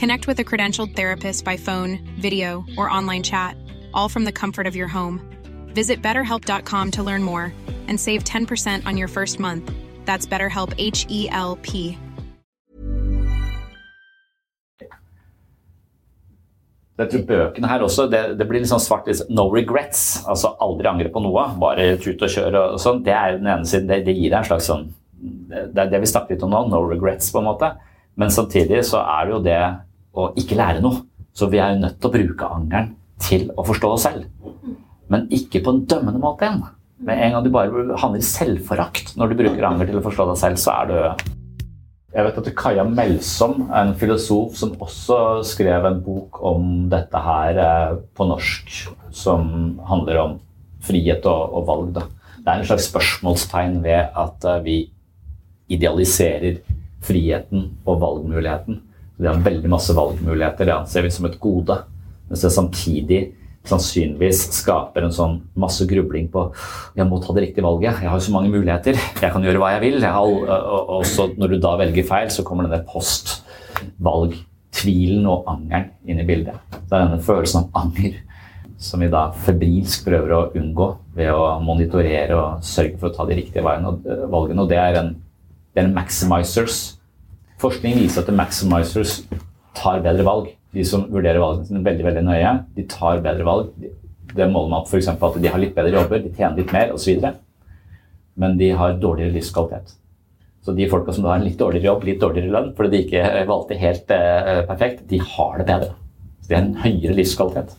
Connect with a credentialed therapist by phone, video, or online chat, all from the comfort of your home. Visit betterhelp.com to learn more and save 10% on your first month. That's BetterHelp H E L P. Dette bøkene her også, det, det blir litt sånn svart No regrets. Altså aldri angre på noe. Bare tut og kjør og sånn. Det er den ene siden. Det, det gir deg en slags sånn Det er det vi snakker litt om nå. No regrets, på en måte. Men samtidig så er det jo det å ikke lære noe. Så vi er jo nødt til å bruke angeren til å forstå oss selv. Men ikke på en dømmende måte igjen. Med en gang du bare handler i selvforakt når du bruker anger til å forstå deg selv, så er du jeg vet at Kaja Melsom en filosof som også skrev en bok om dette her eh, på norsk, som handler om frihet og, og valg. Da. Det er en slags spørsmålstegn ved at eh, vi idealiserer friheten og valgmuligheten. Vi har veldig masse valgmuligheter, det anser vi som et gode. Mens det samtidig sannsynligvis skaper en sånn masse grubling på jeg må ta det riktige valget. Jeg har så mange muligheter. Jeg kan gjøre hva jeg vil. Jeg har, og så når du da velger feil, så kommer denne postvalgtvilen og angeren inn i bildet. Det er denne følelsen av anger som vi da febrilsk prøver å unngå ved å monitorere og sørge for å ta de riktige valgene. Og det er en, det er en maximizers. Forskning viser at maximizers tar bedre valg de som vurderer valgene sine veldig veldig nøye, de tar bedre valg. Det måler man f.eks. at de har litt bedre jobber, de tjener litt mer osv. Men de har dårligere livskvalitet. Så de folka som har en litt dårligere jobb, litt dårligere lønn fordi de ikke valgte helt eh, perfekt, de har det bedre. Så de har en høyere livskvalitet.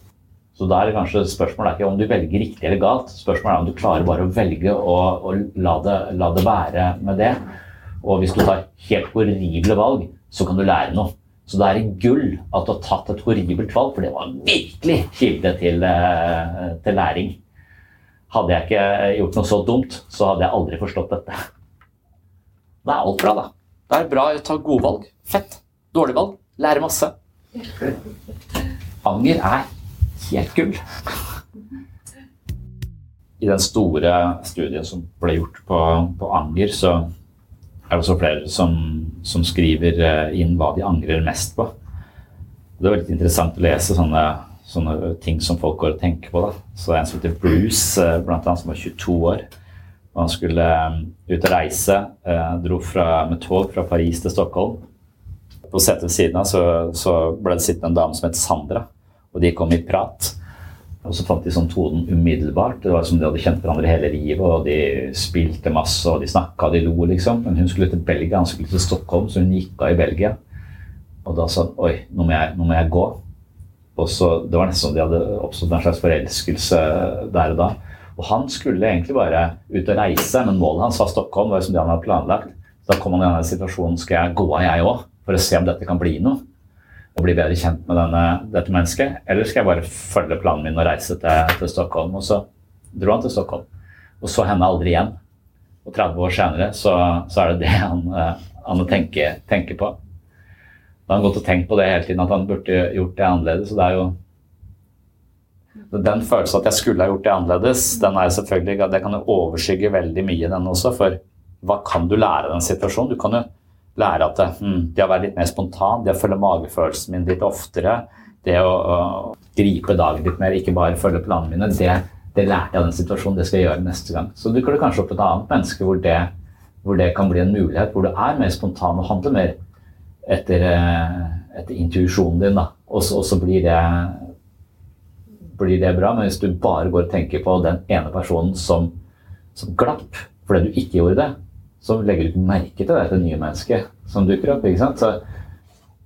Så da er det kanskje spørsmålet er ikke om du velger riktig eller galt. Spørsmålet er om du klarer bare å velge og, og la, det, la det være med det. Og hvis du tar helt horrible valg, så kan du lære noe. Så det er gull at du har tatt et horribelt valg, for det var virkelig kilde til, eh, til, læring. Hadde jeg ikke gjort noe så dumt, så hadde jeg aldri forstått dette. Det er alt bra, da. Det er bra å ta gode valg. Fett. Dårlig valg. Lære masse. Anger er helt gull. I den store studien som ble gjort på, på anger, så er det også flere som, som, skriver eh, inn hva de angrer mest på. Det er veldig interessant å lese sånne, sånne ting som folk går og tenker på. Da. Så En som heter Bruce, eh, blant annet, som var 22 år. og Han skulle eh, ut og reise. Dro fra, med tog fra Paris til Stockholm. På setet ved siden av så, så ble det sittende en dame som het Sandra. Og de kom i prat. Og så fant de sånn tonen umiddelbart. Det var som de hadde kjent hverandre hele livet. Og de spilte masse, og de snakka, de lo, liksom. Men hun skulle til Belgia, han skulle til Stockholm, så hun gikk av i Belgia. Og da sa han oi, nå må jeg, nå må jeg gå. Og så, Det var nesten som de hadde oppstått en slags forelskelse der og da. Og han skulle egentlig bare ut og reise, men målet hans var Stockholm. det var som det han hadde planlagt. Så da kom han i denne situasjonen skal jeg gå av, jeg òg, for å se om dette kan bli noe og bli bedre kjent med denne, dette mennesket? Eller skal jeg bare følge planen min og reise til, til Stockholm? Og så dro han til Stockholm, og så henne aldri igjen. Og 30 år senere så, så er det det han, eh, han tenker, tenker på. Da har han gått og tenkt på det hele tiden, at han burde gjort det annerledes. og det er jo den følelsen at jeg skulle ha gjort det annerledes, den er selvfølgelig, det kan jo overskygge veldig mye, den også. For hva kan du lære av den situasjonen? Du kan jo lære at mm, det å være litt mer spontan, det å følge magefølelsen min litt oftere, det å, å gripe dagen litt mer, ikke bare følge planene mine, det, det, lærte jeg av den situasjonen. Det skal jeg gjøre neste gang. Så dukker det kanskje opp et annet menneske hvor det, hvor det kan bli en mulighet, hvor du er mer spontan og handler mer etter, eh, etter intuisjonen din. Da. Og så, blir det blir det bra. Men hvis du bare går og tenker på den ene personen som, som glapp fordi du ikke gjorde det, så legger du merke til dette nye mennesket som dukker opp. ikke sant? Så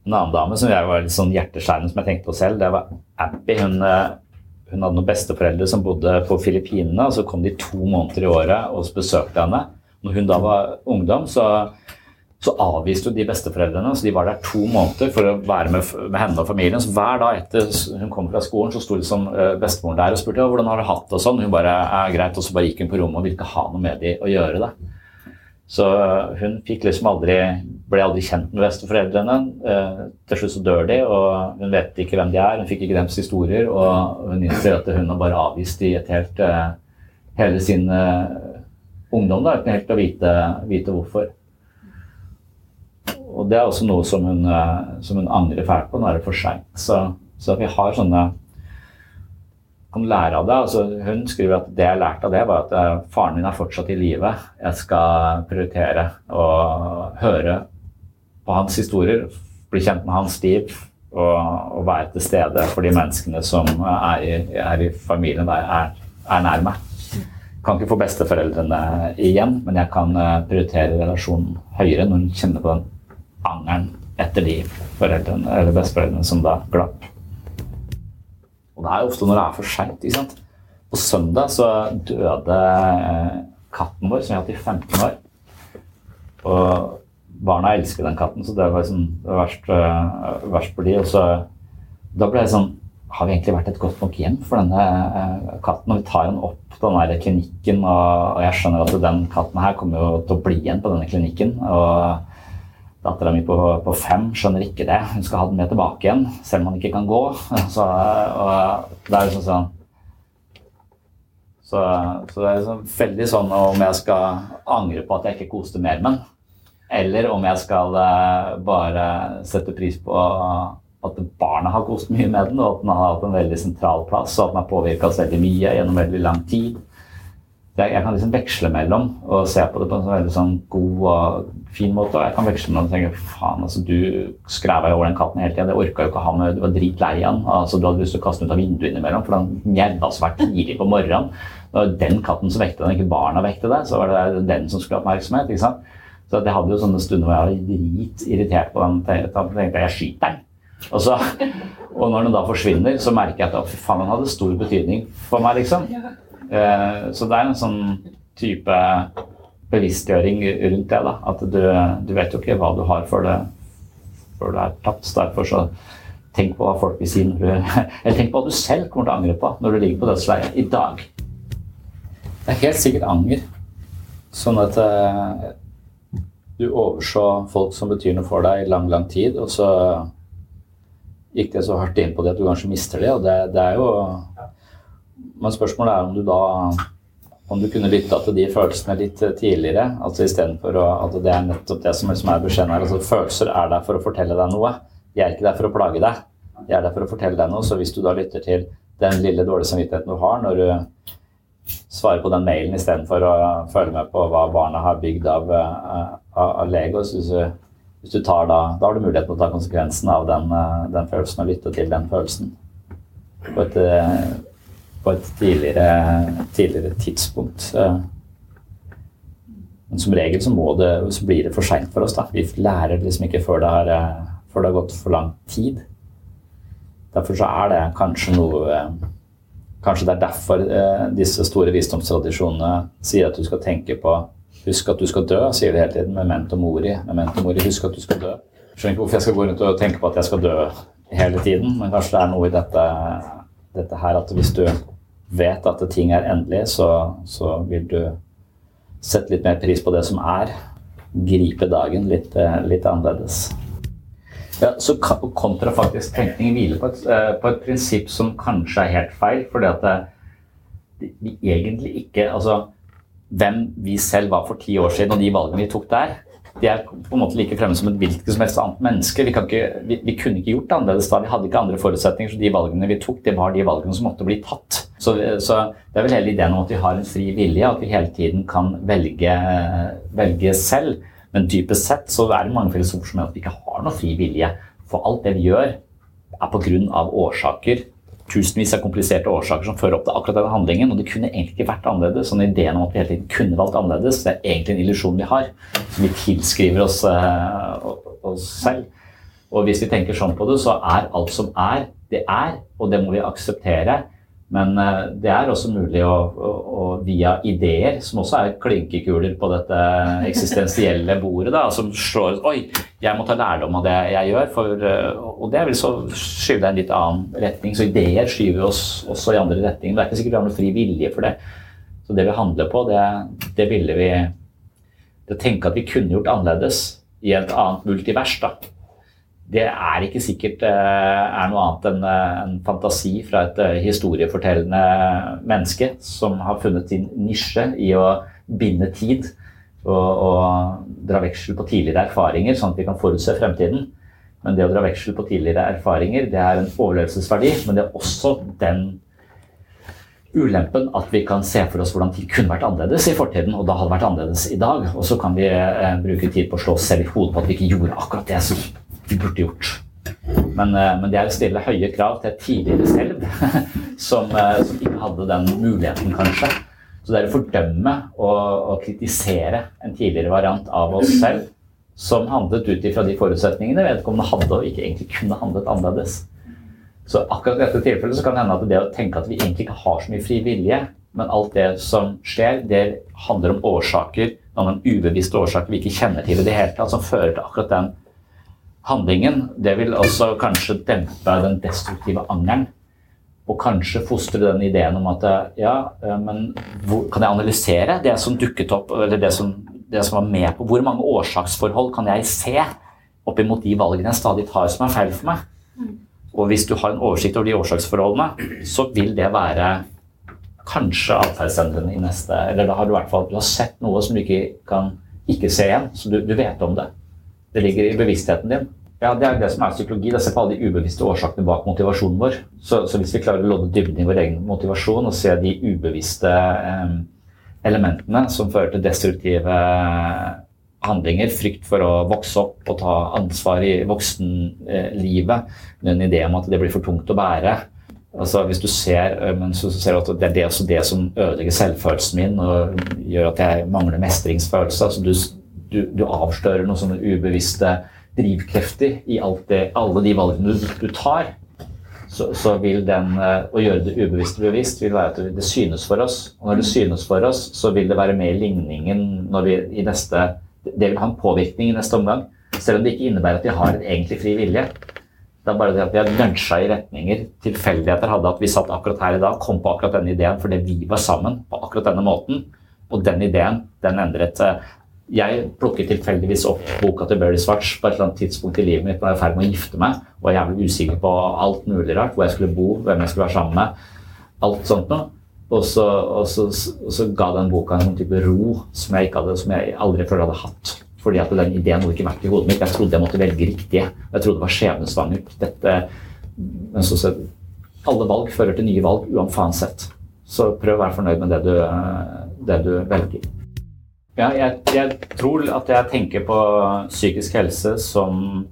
en annen dame som jeg var litt sånn hjerteskjærende som jeg tenkte på selv, det var Abby. Hun, eh, hun hadde noen besteforeldre som bodde på Filippinene, og så kom de to måneder i året og besøkte henne. Når hun da var ungdom, så så avviste jo de besteforeldrene. så De var der to måneder for å være med, med henne og familien. Så Hver dag etter hun kom fra skolen, så sto som bestemoren der og spurte hvordan har du hatt det. og sånn. Hun bare er greit, og så bare gikk hun på rommet og ville ikke ha noe med de å gjøre. det. Så hun fikk liksom aldri, ble aldri kjent med besteforeldrene. Eh, til slutt så dør de, og hun vet ikke hvem de er. Hun fikk ikke deres historier, og hun innser at hun har bare avvist de et helt, eh, hele sin ungdom da, uten helt å vite, vite hvorfor. Og det er også noe som hun, eh, som hun angrer fælt på. Nå er det for seint. Så, så, vi har sånne kan lære av det. Altså, hun skriver at det jeg lærte av det, var at uh, faren min er fortsatt i live. Jeg skal prioritere å høre på hans historier, bli kjent med hans liv og, og være til stede for de menneskene som er i, er i familien der, er, er nær meg. Kan ikke få besteforeldrene igjen, men jeg kan uh, prioritere relasjonen høyere når hun kjenner på den angeren etter de foreldrene eller besteforeldrene som da glapp. Og det er jo ofte når det er for seint. På søndag så døde eh, katten vår, som vi har hatt i 15 år. Og barna elsker den katten, så det var liksom det verst, uh, verst for de. Og så, da ble det sånn Har vi egentlig vært et godt nok hjem for denne uh, katten? Og vi tar den opp på den der klinikken, og, jeg skjønner at den katten her kommer jo til å bli igjen på denne klinikken. og Dattera mi på, på, fem skjønner ikke det. Hun skal ha den med tilbake igjen, selv om han ikke kan gå. Så, det er liksom sånn så, så, det er liksom veldig sånn om jeg skal angre på at jeg ikke koste mer med den. Eller om jeg skal eh, bare sette pris på at barna har kost mye med den, og at den har hatt en veldig sentral plass, og at den har påvirka oss veldig mye gjennom veldig lang tid jeg, kan liksom veksle mellom og se på det på en sånn veldig sånn god og fin måte. Og jeg kan veksle mellom og tenke faen, altså du jo over den katten hele tida. Det orka jo ikke ha med Du var dritlei den. Altså, du hadde lyst til å kaste den ut av vinduet innimellom, for den mjaua så hvert tidlig på morgenen. Det var den katten som vekte den, ikke barna vekte det. Så var det den som skulle ha oppmerksomhet. ikke sant? Så jeg hadde jo sånne stunder hvor jeg var dritirritert på den. Tenkte jeg jeg skyter den. Og, så, og når den da forsvinner, så merker jeg at fy faen, den hadde stor betydning for meg. liksom. Eh, så det er en sånn type bevisstgjøring rundt det. da, At du, du vet jo ikke hva du har før det, før det er tapt. Derfor så tenk på hva folk vil si når du Eller tenk på hva du selv kommer til å angre på når du ligger på dødsleiet i dag. Det er helt sikkert anger. Sånn at eh, du overså folk som betyr noe for deg i lang, lang tid, og så gikk det så hardt inn på det at du kanskje mister det. Og det, det er jo men spørsmålet er om du da om du kunne lytta til de følelsene litt tidligere. altså Istedenfor at det er nettopp det som liksom er beskjeden her. altså Følelser er der for å fortelle deg noe. De er ikke der for å plage deg. De er der for å fortelle deg noe. Så hvis du da lytter til den lille dårlige samvittigheten du har når du svarer på den mailen istedenfor å følge med på hva barna har bygd av, eh, av, av Lego, hvis du, hvis du tar da, da har du muligheten til å ta konsekvensen av den, eh, den følelsen og lytte til den følelsen. På et eh, på et tidligere, tidligere tidspunkt. Men som regel så, det, så blir det for seint for oss. da. Vi lærer liksom ikke før det, har, før det har gått for lang tid. Derfor så er det kanskje noe Kanskje det er derfor eh, disse store visdomstradisjonene sier at du skal tenke på Husk at du skal dø, sier de hele tiden. Memento mori. Memento mori, husk at du skal dø. Skjønner ikke hvorfor jeg skal gå rundt og tenke på at jeg skal dø hele tiden, men kanskje det er noe i dette, dette her at hvis du vet at ting er endelig, så, så, vil du sette litt mer pris på det som er. Gripe dagen litt, eh, litt annerledes. Ja, så kontrafaktisk tenkning hviler på et, eh, på et, prinsipp som kanskje er helt feil. fordi at det, vi egentlig ikke Altså hvem vi selv var for ti år siden og de valgene vi tok der, de er på en måte like fremme som et hvilket som helst annet menneske. Vi, ikke, vi, vi, kunne ikke gjort det annerledes da. Vi hadde ikke andre forutsetninger. Så de valgene vi tok, det var de valgene som måtte bli tatt. Så, så det er vel hele ideen om at vi har en fri vilje, at vi hele tiden kan velge, velge selv. Men dypest sett så er det mange filosofer som mener at vi ikke har noe fri vilje. For alt det vi gjør, er på grunn av årsaker tusenvis av kompliserte årsaker som fører opp til akkurat den handlingen. Og det kunne egentlig ikke vært annerledes. Sånn ideen om at vi hele tiden kunne valgt annerledes, det er egentlig en illusjon vi har. Som vi tilskriver oss, eh, oss selv. Og hvis vi tenker sånn på det, så er alt som er, det er, og det må vi akseptere. Men uh, det er også mulig å, å, å, via ideer, som også er klinkekuler på dette eksistensielle bordet, da, som slår Oi, jeg må ta lærdom av det jeg gjør. For, uh, og det vil så skyve deg i en litt annen retning. Så ideer skyver oss også i andre retninger. Det er ikke sikkert vi har noe fri vilje for det. Så det vi handler på, det, det ville vi Det tenke at vi kunne gjort annerledes i et annet multivers, da det er ikke sikkert uh, er noe annet enn uh, en fantasi fra et uh, historiefortellende menneske som har funnet sin nisje i å binde tid og, og, dra veksel på tidligere erfaringer, sånn at vi kan forutse fremtiden. Men det å dra veksel på tidligere erfaringer det er en overlevelsesverdi, men det er også den ulempen at vi kan se for oss hvordan ting kunne vært annerledes i fortiden, og da hadde vært annerledes i dag. Og så kan vi bruke tid på å slå oss selv i hodet på at vi ikke gjorde akkurat det som vi burde gjort. Men, eh, men, det er å stille høye krav til et tidligere selv som, eh, som, ikke hadde den muligheten, kanskje. Så det er å fordømme og, og kritisere en tidligere variant av oss selv som handlet ut ifra de forutsetningene vedkommende hadde og ikke egentlig kunne handlet annerledes. Så akkurat i dette tilfellet så kan det hende at det å tenke at vi egentlig ikke har så mye fri vilje, men alt det som skjer, det handler om årsaker, noen ubevisste årsaker vi ikke kjenner til i det hele tatt, som fører til akkurat den handlingen, det vil også kanskje dempe den destruktive angeren. Og kanskje fostre den ideen om at ja, men hvor, kan jeg analysere det som dukket opp, eller det som, det som, var med på Hvor mange årsaksforhold kan jeg se oppimot de valgene jeg stadig tar som er feil for meg? Og hvis du har en oversikt over de årsaksforholdene, så vil det være kanskje atferdsendrende i neste Eller da har du i hvert fall du har sett noe som du ikke kan ikke se igjen, så du, du vet om det. Det ligger i bevisstheten din. Ja, Det er det som er psykologi. Det er se på alle de ubevisste årsakene bak motivasjonen vår. Så, så hvis vi klarer å lodde dybden i vår egen motivasjon og se de ubevisste eh, elementene som fører til destruktive handlinger, frykt for å vokse opp og ta ansvar i voksenlivet, en idé om at det blir for tungt å bære. Altså, hvis du ser, eh, men så ser du at det er det, det som ødelegger selvfølelsen min og gjør at jeg mangler mestringsfølelse. Altså, du du, du avslører noen sånne ubevisste drivkrefter i det, alle de valgene du, du tar, så, så, vil den eh, å gjøre det ubevisste bevisst vil være at det synes for oss. Og når det synes for oss, så vil det være med i ligningen når vi i neste Det vil ha en påvirkning i neste omgang. Selv om det ikke innebærer at vi har en egentlig fri vilje. Det er bare det at vi har lunsja i retninger. Tilfeldigheter hadde at vi satt akkurat her i dag, kom på akkurat denne ideen fordi vi var sammen på akkurat denne måten. Og den ideen den endret eh, jeg plukket tilfeldigvis opp boka til Berry Swatch på et eller annet tidspunkt i livet mitt da jeg var i ferd med å gifte meg. Var jævlig usikker på alt mulig rart. Hvor jeg skulle bo, hvem jeg skulle være sammen med. Alt sånt noe. Og så, og, så, og så, ga den boka en sånn type ro som jeg, hadde, som jeg aldri før hadde hatt. Fordi at den ideen hadde ikke vært i hodet mitt. Jeg trodde jeg måtte velge riktige. Jeg trodde det var skjebnesvangert. Dette, men så, så, alle valg fører til nye valg uansett. Så prøv å være fornøyd med det du, det du velger. Ja, jeg, jeg, tror at jeg tenker på psykisk helse som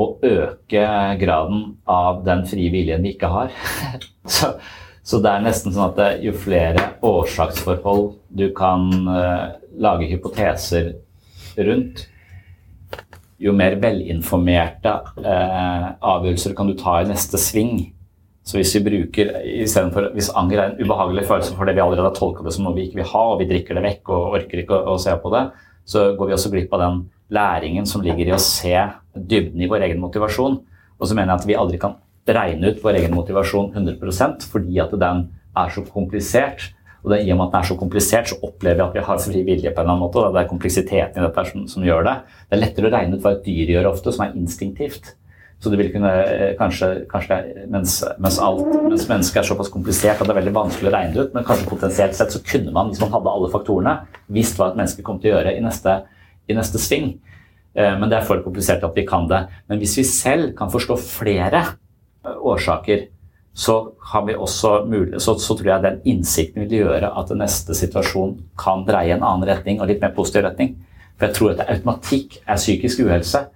å øke graden av den frie viljen vi ikke har. så, så, det er nesten sånn at jo flere årsaksforhold du kan uh, lage hypoteser rundt, jo mer velinformerte uh, avgjørelser kan du ta i neste sving. Så hvis vi bruker, for, hvis anger er en ubehagelig følelse fordi vi allerede har tolka det som noe vi ikke vil ha, og vi drikker det vekk og orker ikke å, å, se på det, så går vi også glipp av den læringen som ligger i å se dybden i vår egen motivasjon. Og så mener jeg at vi aldri kan regne ut vår egen motivasjon 100% fordi at den er så komplisert. Og det, I og med at den er så komplisert, så opplever vi at vi har fri vilje. på en eller annen måte. Det er kompleksiteten i dette som, som gjør det. Det er lettere å regne ut hva et dyr gjør ofte, som er instinktivt. Så det vil kunne eh, kanskje, kanskje mens, mens, alt, mens mennesket er såpass komplisert at det er veldig vanskelig å regne ut, men kanskje potensielt sett så kunne man, hvis man hadde alle faktorene, visst hva et menneske kom til å gjøre i neste, i neste sving. Eh, men det er for komplisert at vi kan det. Men hvis vi selv kan forstå flere eh, årsaker, så, mulig, så, så tror jeg den innsikten vil gjøre at neste situasjon kan dreie en annen retning, og litt mer positiv retning. For jeg tror at automatikk er psykisk uhelse.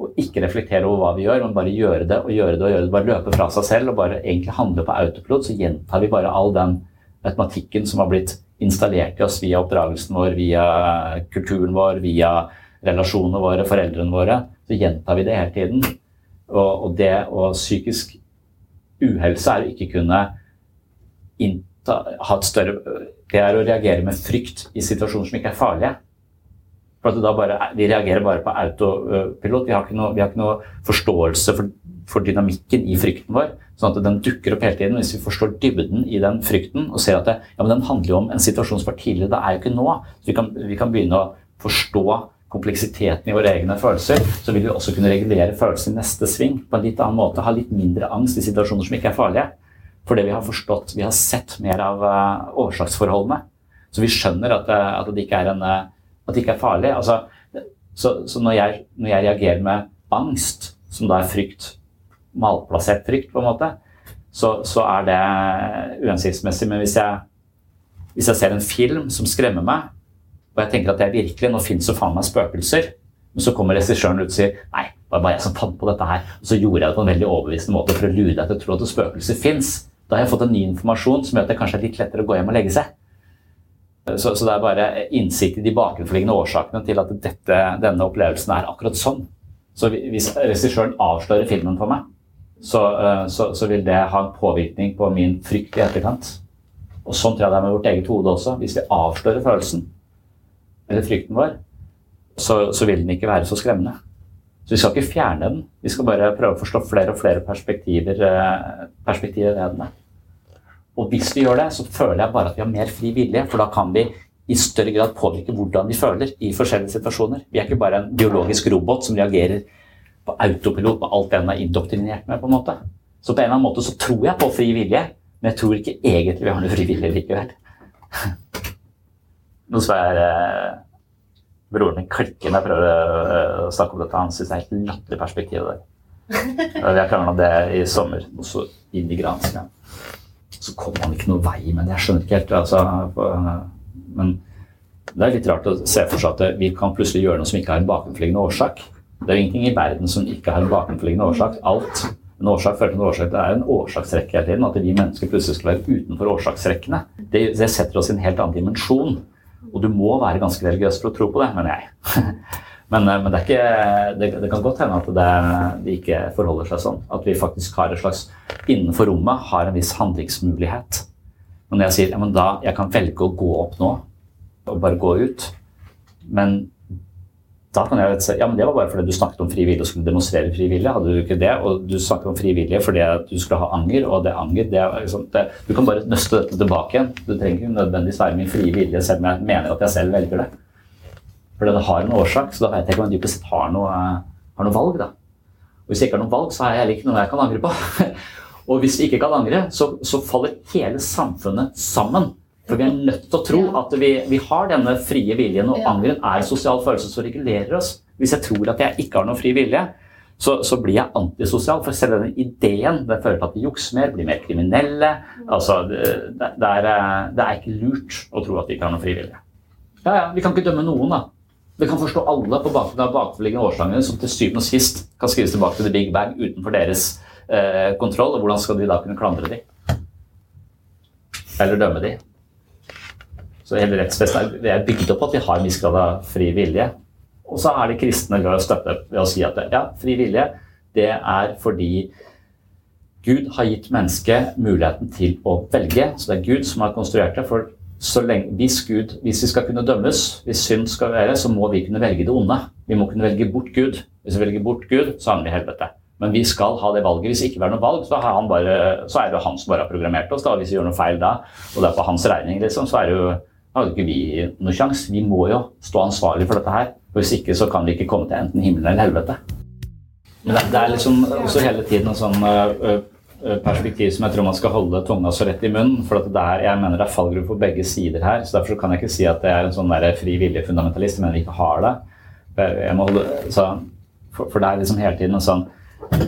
Og ikke reflektere over hva vi gjør, men bare gjøre det og gjøre det og gjøre det. Bare løpe fra seg selv og bare egentlig handle på autopilot, så gjentar vi bare all den automatikken som har blitt installert i oss via oppdragelsen vår, via kulturen vår, via relasjonene våre, foreldrene våre. Så gjentar vi det hele tiden. Og, og det og psykisk uhelse er å ikke kunne innta, ha et større Det er å reagere med frykt i situasjoner som ikke er farlige. For bare, Vi reagerer bare på autopilot. Vi har ikke noe, har ikke noe forståelse for, for, dynamikken i frykten vår. Sånn at den dukker opp hele tiden. Hvis vi forstår dybden i den frykten og ser at det, ja, den handler jo om en situasjon som var tidligere, det er jo ikke nå. Så vi kan, vi kan begynne å forstå kompleksiteten i våre egne følelser, så vil vi også kunne regulere følelsene i neste sving på en litt annen måte. Ha litt mindre angst i situasjoner som ikke er farlige. Fordi vi har forstått, vi har sett mer av årsaksforholdene. Så vi skjønner at, uh, at det ikke er en uh, at det ikke er farlig. Altså, så, så når, jeg, når, jeg, reagerer med angst, som da er frykt, malplassert frykt, på en måte, så, så er det uhensiktsmessig. Men hvis jeg, hvis jeg, ser en film som skremmer meg, og jeg tenker at er virkelig, nå finnes jo faen meg spøkelser, men så kommer regissøren ut og sier nei, det var bare jeg som fant på dette her. Og så gjorde jeg det på en veldig overbevisende måte for å lure deg til å tro at spøkelser fins. Da har jeg fått en ny informasjon som gjør at det kanskje er litt lettere å gå hjem og legge seg. Så, så, det er bare innsikt i de bakenforliggende årsakene til at dette, denne opplevelsen er akkurat sånn. Så hvis regissøren avslører filmen for meg, så, eh, så, så, vil det ha en påvirkning på min frykt i etterkant. Og sånn tror jeg det er med vårt eget hode også. Hvis vi avslører følelsen, eller frykten vår, så vil den ikke være så skremmende. Så vi skal ikke fjerne den. Vi skal bare prøve å forstå flere og flere perspektiver, eh, perspektiver ved den. Og hvis vi gjør det, så føler jeg bare at vi har mer fri vilje, for da kan vi i større grad påvirke hvordan vi føler i forskjellige situasjoner. Vi er ikke bare en biologisk robot som reagerer på autopilot på alt den er indoktrinert med. på en måte. Så på en eller annen måte så tror jeg på fri vilje, men jeg tror ikke egentlig vi har noe fri vilje likevel. Nå skal jeg eh, broren min klikke når jeg prøver eh, å snakke om dette. Han syns det er helt latterlig perspektiv. Der. Vi har krangla om det i sommer, også inn i granskauen så kommer man ikke noe vei. med det. jeg skjønner ikke helt altså, Men det er litt rart å se for seg at vi kan plutselig gjøre noe som ikke har en bakenforliggende årsak. Det er ingenting i verden som ikke har en bakenforliggende årsak. Alt. En årsak fører til en årsak. Det er en årsaksrekke hele tiden. At vi mennesker plutselig skal være utenfor årsaksrekkene. Det, det setter oss i en helt annen dimensjon. Og du må være ganske religiøs for å tro på det, mener jeg. Men, eh, men det, ikke, det, det, kan godt hende at det, det, ikke forholder seg sånn. At vi faktisk har et slags Innenfor rommet har en viss handlingsmulighet. Men jeg sier ja, jeg kan velge å gå opp nå og bare gå ut Men da kan jeg si ja, men det var bare fordi du snakket om frivillige og skulle demonstrere frivillige. Hadde du ikke det? Og du snakket om frivillige fordi du skulle ha anger, og det anger det, liksom, det, Du kan bare nøste dette tilbake igjen. Du trenger ikke nødvendigvis være min frie vilje selv om jeg mener at jeg selv velger det. For det har en årsak, så da vet jeg ikke om jeg dypest sett har noe, har noe valg. da. Og Hvis jeg ikke har noe valg, så har jeg heller ikke noe jeg kan angre på. og hvis vi ikke kan angre, så, så, faller hele samfunnet sammen. For vi er nødt til å tro at vi, vi har denne frie viljen, og angeren er en sosial følelse som regulerer oss. Hvis jeg tror at jeg ikke har noen fri vilje, så, så, blir jeg antisosial. For selv denne ideen det fører til at vi jukser mer, blir mer kriminelle. Altså, det, det, er, det, er, ikke lurt å tro at vi ikke har noen fri vilje. Ja, ja, vi kan ikke dømme noen, da. Vi kan forstå alle på bakgrunn av bakenforliggende årsaker som til syvende og sist kan skrives tilbake til the big bang utenfor deres eh, kontroll. og Hvordan skal de da kunne klandre dem? Eller dømme dem? Så hele rettsvesenet er bygd opp på at vi har en viss grad av fri vilje. Og så er det kristne glad i å støtte ved å si at ja, fri vilje det er fordi Gud har gitt mennesket muligheten til å velge. Så det er Gud som har konstruert det. for lenge, hvis, Gud, hvis, vi skal kunne dømmes, hvis synd skal være, så må vi kunne velge det onde. Vi må kunne velge bort Gud. Hvis vi velger bort Gud, så havner vi i helvete. Men vi skal ha det valget. Hvis det ikke er noe valg, så, bare, så, er det han som bare har programmert oss. Da. Hvis vi gjør noe feil da, og det er på hans regning, liksom, så er det jo, har ikke vi noe sjanse. Vi må jo stå ansvarlig for dette her. For Hvis ikke så kan vi ikke komme til enten himmelen eller helvete. Men det, det er liksom også hele tiden en sånn uh, Eh, perspektiv som jeg tror man skal holde tunga så rett i munnen. For det er, jeg mener det er fallgruve på begge sider her. så Derfor kan jeg ikke si at det er en sånn fri vilje-fundamentalist. Jeg mener jeg ikke har det. Holde, så, for, for, det er liksom hele tiden en sånn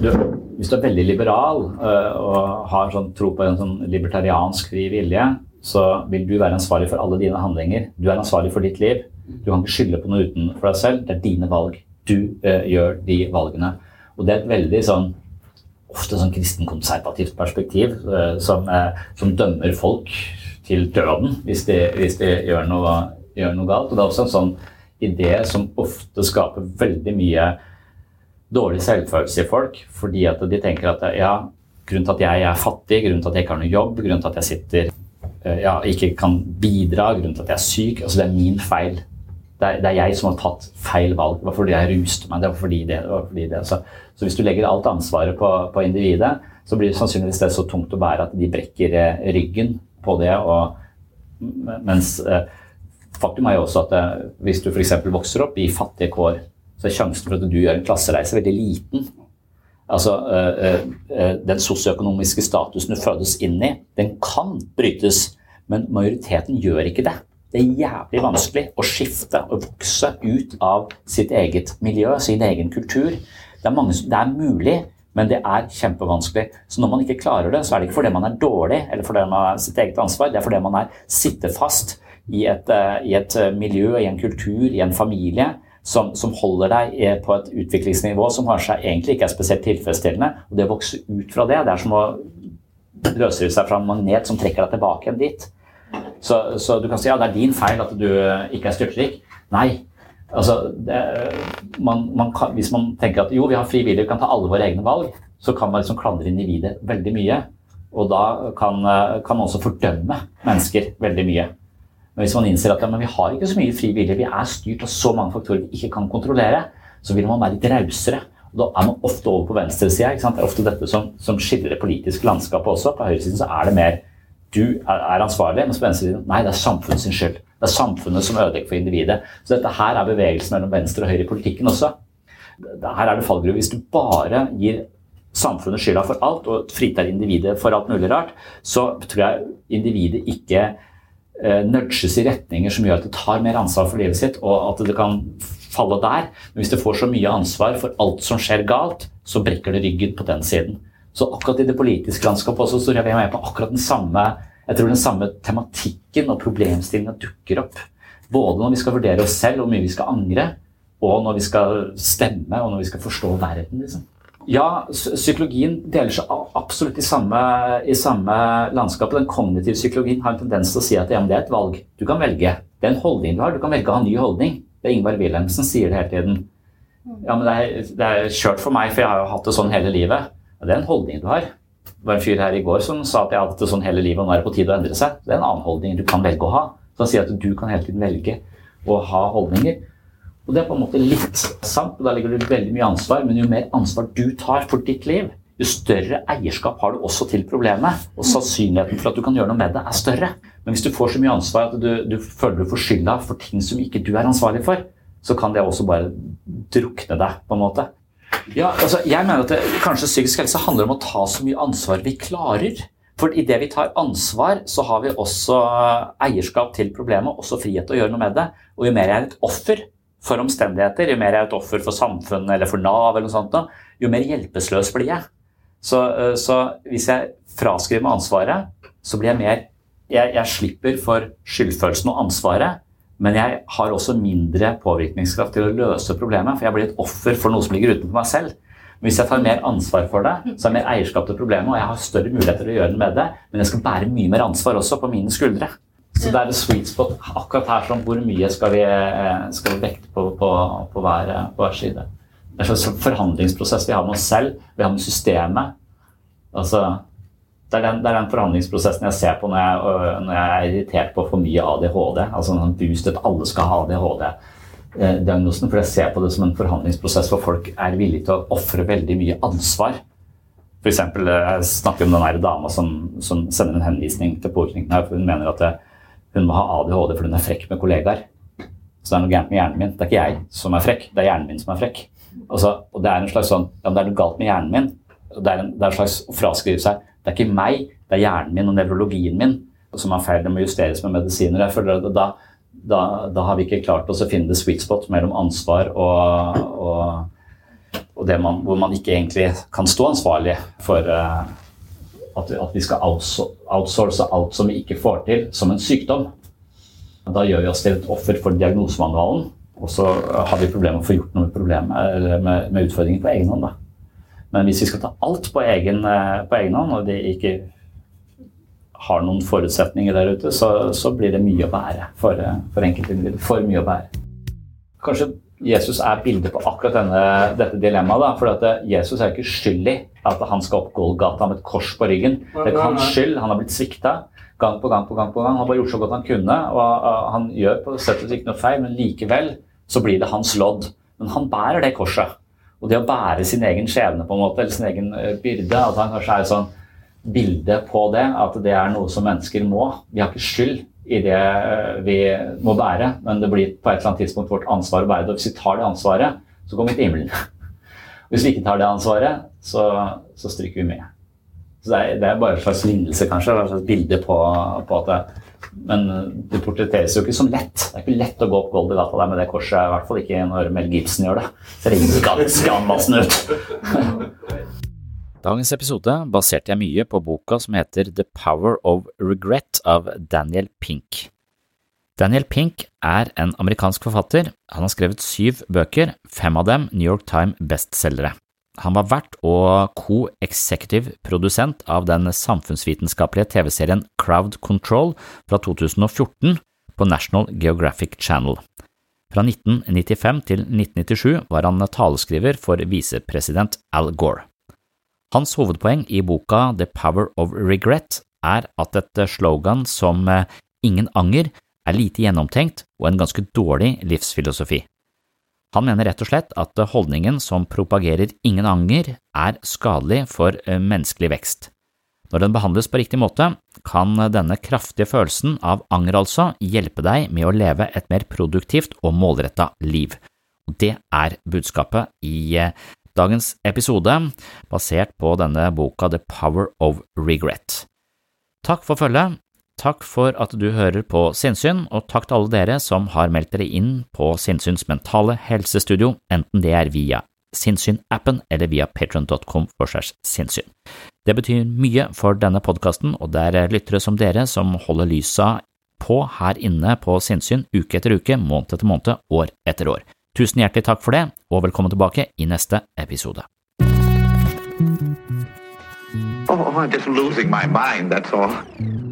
du, Hvis du er veldig liberal uh, og har sånn, tro på en sånn libertariansk fri vilje, så vil du være ansvarlig for alle dine handlinger. Du er ansvarlig for ditt liv. Du kan ikke skylde på noe utenfor deg selv. Det er dine valg. du uh, gjør de valgene. Og det er et veldig sånn ofte sånn kristenkonservativt perspektiv uh, som, uh, som, dømmer folk til døden hvis de, hvis de gjør, noe, gjør, noe, galt. Og det er også en sånn idé som ofte skaper veldig mye dårlig selvfølelse i folk, fordi at de tenker at ja, grunnen til at jeg er fattig, grunnen til at jeg ikke har noe jobb, grunnen til at jeg sitter ja, ikke kan bidra, grunnen til at jeg er syk, altså det er min feil det er, det er, jeg som har tatt feil valg. Det var fordi jeg ruste meg. det var fordi det, det, var fordi det. Så, så, hvis du legger alt ansvaret på, på, individet, så blir det sannsynligvis det så tungt å bære at de brekker eh, ryggen på det. Og, mens eh, faktum er jo også at eh, hvis du f.eks. vokser opp i fattige kår, så er sjansen for at du gjør en klassereise veldig liten. Altså, Den sosioøkonomiske statusen du fødes inn i, den kan brytes, men majoriteten gjør ikke det. Det er jævlig vanskelig å skifte og vokse ut av sitt eget miljø, sin egen kultur. Det er, mange, det er mulig, men det er kjempevanskelig. Så når man ikke klarer det, så er det ikke fordi man er dårlig eller fordi man har sitt eget ansvar, det er fordi man er sitter fast i et, eh, i et eh, miljø, i en kultur, i en familie som, som, holder deg eh, på et utviklingsnivå som kanskje egentlig ikke er spesielt tilfredsstillende. Og det å vokse ut fra det, det er som å løsrive seg fra en magnet som trekker deg tilbake igjen dit. Så, så, du kan si ja, det er din feil at du ikke er styrtrik. Nei. Altså, det, man, man kan, hvis man tenker at jo, vi har fri vi kan ta alle våre egne valg, så kan man liksom klandre individet veldig mye. Og da kan, kan, man også fordømme mennesker veldig mye. Men hvis man innser at ja, vi har ikke så mye fri vi er styrt av så mange faktorer vi ikke kan kontrollere, så vil man være litt rausere. Da er man ofte over på venstresida. Det er ofte dette som, som skiller det politiske landskapet også. På høyresiden så er det mer du er ansvarlig, mens på venstresiden nei, det er samfunnet sin skyld. Det er samfunnet som ødelegger for individet. Så dette her er bevegelsen mellom venstre og høyre i politikken også. Her er det fallgruve. Hvis du bare gir samfunnet skylda for alt og fritar individet for alt mulig rart, så tror jeg individet ikke eh, nudges i retninger som gjør at det tar mer ansvar for livet sitt, og at det kan falle der. Men hvis det får så mye ansvar for alt som skjer galt, så brekker det ryggen på den siden. Så akkurat i det politiske landskapet også, så er vi med på akkurat den samme jeg tror den samme tematikken og problemstillinga dukker opp. Både når vi skal vurdere oss selv, hvor mye vi skal angre, og når vi skal stemme og når vi skal forstå verden. Liksom. Ja, psykologien deler seg absolutt i samme, i samme landskapet. Den kognitive psykologien har en tendens til å si at ja, det er et valg. Du kan velge. Det er en holdning du har. Du kan velge å ha en ny holdning. Det er Ingvar Wilhelmsen sier det hele tiden. Ja, men det er, det er kjørt for meg, for jeg har jo hatt det sånn hele livet. Det er en holdning du har. Det var en fyr her i går som sa at jeg hadde hatt det sånn hele livet, og nå er det på tide å endre seg. Det er en annen holdning du kan velge å ha. Så han sier at du kan hele tiden velge å ha holdninger. Og det er på en måte litt sant, og da ligger det veldig mye ansvar, men jo mer ansvar du tar for ditt liv, jo større eierskap har du også til problemet. Og sannsynligheten for at du kan gjøre noe med det, er større. Men hvis du får så mye ansvar at du, du føler du får skylda for ting som ikke du er ansvarlig for, så kan det også bare drukne deg, på en måte. Ja, altså, jeg mener at det, kanskje psykisk helse handler om å ta så mye ansvar vi klarer. For idet vi tar ansvar, så har vi også eierskap til problemet, også frihet til å gjøre noe med det. Og jo mer jeg er et offer for omstendigheter, jo mer jeg er et offer for samfunnet eller for Nav, eller noe sånt, jo mer hjelpeløs blir jeg. Så, eh, så hvis jeg fraskriver meg ansvaret, så blir jeg mer jeg, jeg slipper for skyldfølelsen og ansvaret. Men jeg har også mindre påvirkningskraft til å løse problemet, for jeg blir et offer for noe som ligger utenfor meg selv. Men hvis jeg tar mer ansvar for det, så har jeg mer eierskap til problemet, og jeg har større muligheter til å gjøre noe med det, men jeg skal bære mye mer ansvar også på mine skuldre. Så det er et sweet spot akkurat her som hvor mye skal vi, eh, skal vi vekte på, på, på, hver, på hver side. Det er en slags forhandlingsprosess vi har med oss selv, vi har med systemet. Altså, det er, den, det er den forhandlingsprosessen jeg ser på når jeg, øh, når jeg, er irritert på for mye ADHD. Altså en boost at alle skal ha ADHD-diagnosen. For jeg ser på det som en forhandlingsprosess hvor folk er villige til å ofre veldig mye ansvar. F.eks. eksempel, jeg snakker om den dama som, som, sender en henvisning til poliklinikken her, for hun mener at det, hun må ha ADHD fordi hun er frekk med kollegaer. Så det er noe gærent med hjernen min. Det er ikke jeg som er frekk, det er hjernen min som er frekk. Altså, og det er en slags sånn, ja, det er noe galt med hjernen min. Det er en, det er en slags fraskrivelse fraskrive seg det er ikke meg, det er hjernen min og nevrologien min som er feil. Det må justeres med medisiner. Jeg føler at da, da, da har vi ikke klart oss å finne det sweet spot mellom ansvar og, og, og man, hvor man ikke egentlig kan stå ansvarlig for uh, at, at, vi skal outsource alt som vi ikke får til, som en sykdom. Da gjør vi oss til et offer for diagnosemanualen. Og så har vi problemer med å få gjort noe med, med, med utfordringen på egen hånd. Da. Men hvis vi skal ta alt på egen, på egen hånd, og de ikke har noen forutsetninger der ute, så, så blir det mye å bære for, for enkeltindividet. For mye å bære. Kanskje Jesus er bildet på akkurat denne, dette dilemmaet. For Jesus er ikke skyld i at han skal opp Golgata med et kors på ryggen. Det er ikke hans skyld. Han har blitt svikta gang på gang på gang. på gang. Han har bare gjort så godt han kunne. og Han gjør på sett og vis ikke noe feil, men likevel så blir det hans lodd. Men han bærer det korset. Og det å bære sin egen skjebne, på en måte, eller sin egen eh, byrde At han kanskje er et sånn bilde på det, at det er noe som mennesker må. Vi har ikke skyld i det eh, vi må bære, men det blir på et eller annet tidspunkt vårt ansvar å bære det. Og hvis vi tar det ansvaret, så kommer vi til himmelen. Hvis vi ikke tar det ansvaret, så, så stryker vi med. Så det er, det er, bare en slags lignelse, kanskje, et slags bilde på, på at det, Men det portretteres jo ikke som lett. Det er ikke lett å gå opp Golgata der med det korset, i hvert fall ikke når Mel Gibson gjør det. Ser ganske anmassende ut. Dagens episode baserte jeg mye på boka som heter The Power of Regret av Daniel Pink. Daniel Pink er en amerikansk forfatter. Han har skrevet syv bøker, fem av dem New York Times bestselgere. Han var vert og co-executive produsent av den samfunnsvitenskapelige TV-serien Crowd Control fra 2014 på National Geographic Channel. Fra 1995 til 1997 var han taleskriver for visepresident Al Gore. Hans hovedpoeng i boka The Power of Regret er at et slogan som eh, Ingen anger er lite gjennomtenkt og en ganske dårlig livsfilosofi. Han mener rett og slett at holdningen som propagerer ingen anger, er skadelig for eh, menneskelig vekst. Når den behandles på riktig måte, kan denne kraftige følelsen av anger altså hjelpe deg med å leve et mer produktivt og målretta liv. Det er budskapet i eh, dagens episode, basert på denne boka The Power of Regret. Takk for følget, takk for at du hører på Sinnsyn, og takk til alle dere som har meldt dere inn på Sinnsyns mentale helsestudio, enten det er via Sinnsyn-appen eller via patron.com for segs sinnssyn. Det betyr mye for denne podkasten, og det er lyttere som dere som holder lysa på her inne på sinnssyn uke etter uke, måned etter måned, år etter år. Tusen hjertelig takk for det, og velkommen tilbake i neste episode. Oh, I'm just losing my mind, that's all.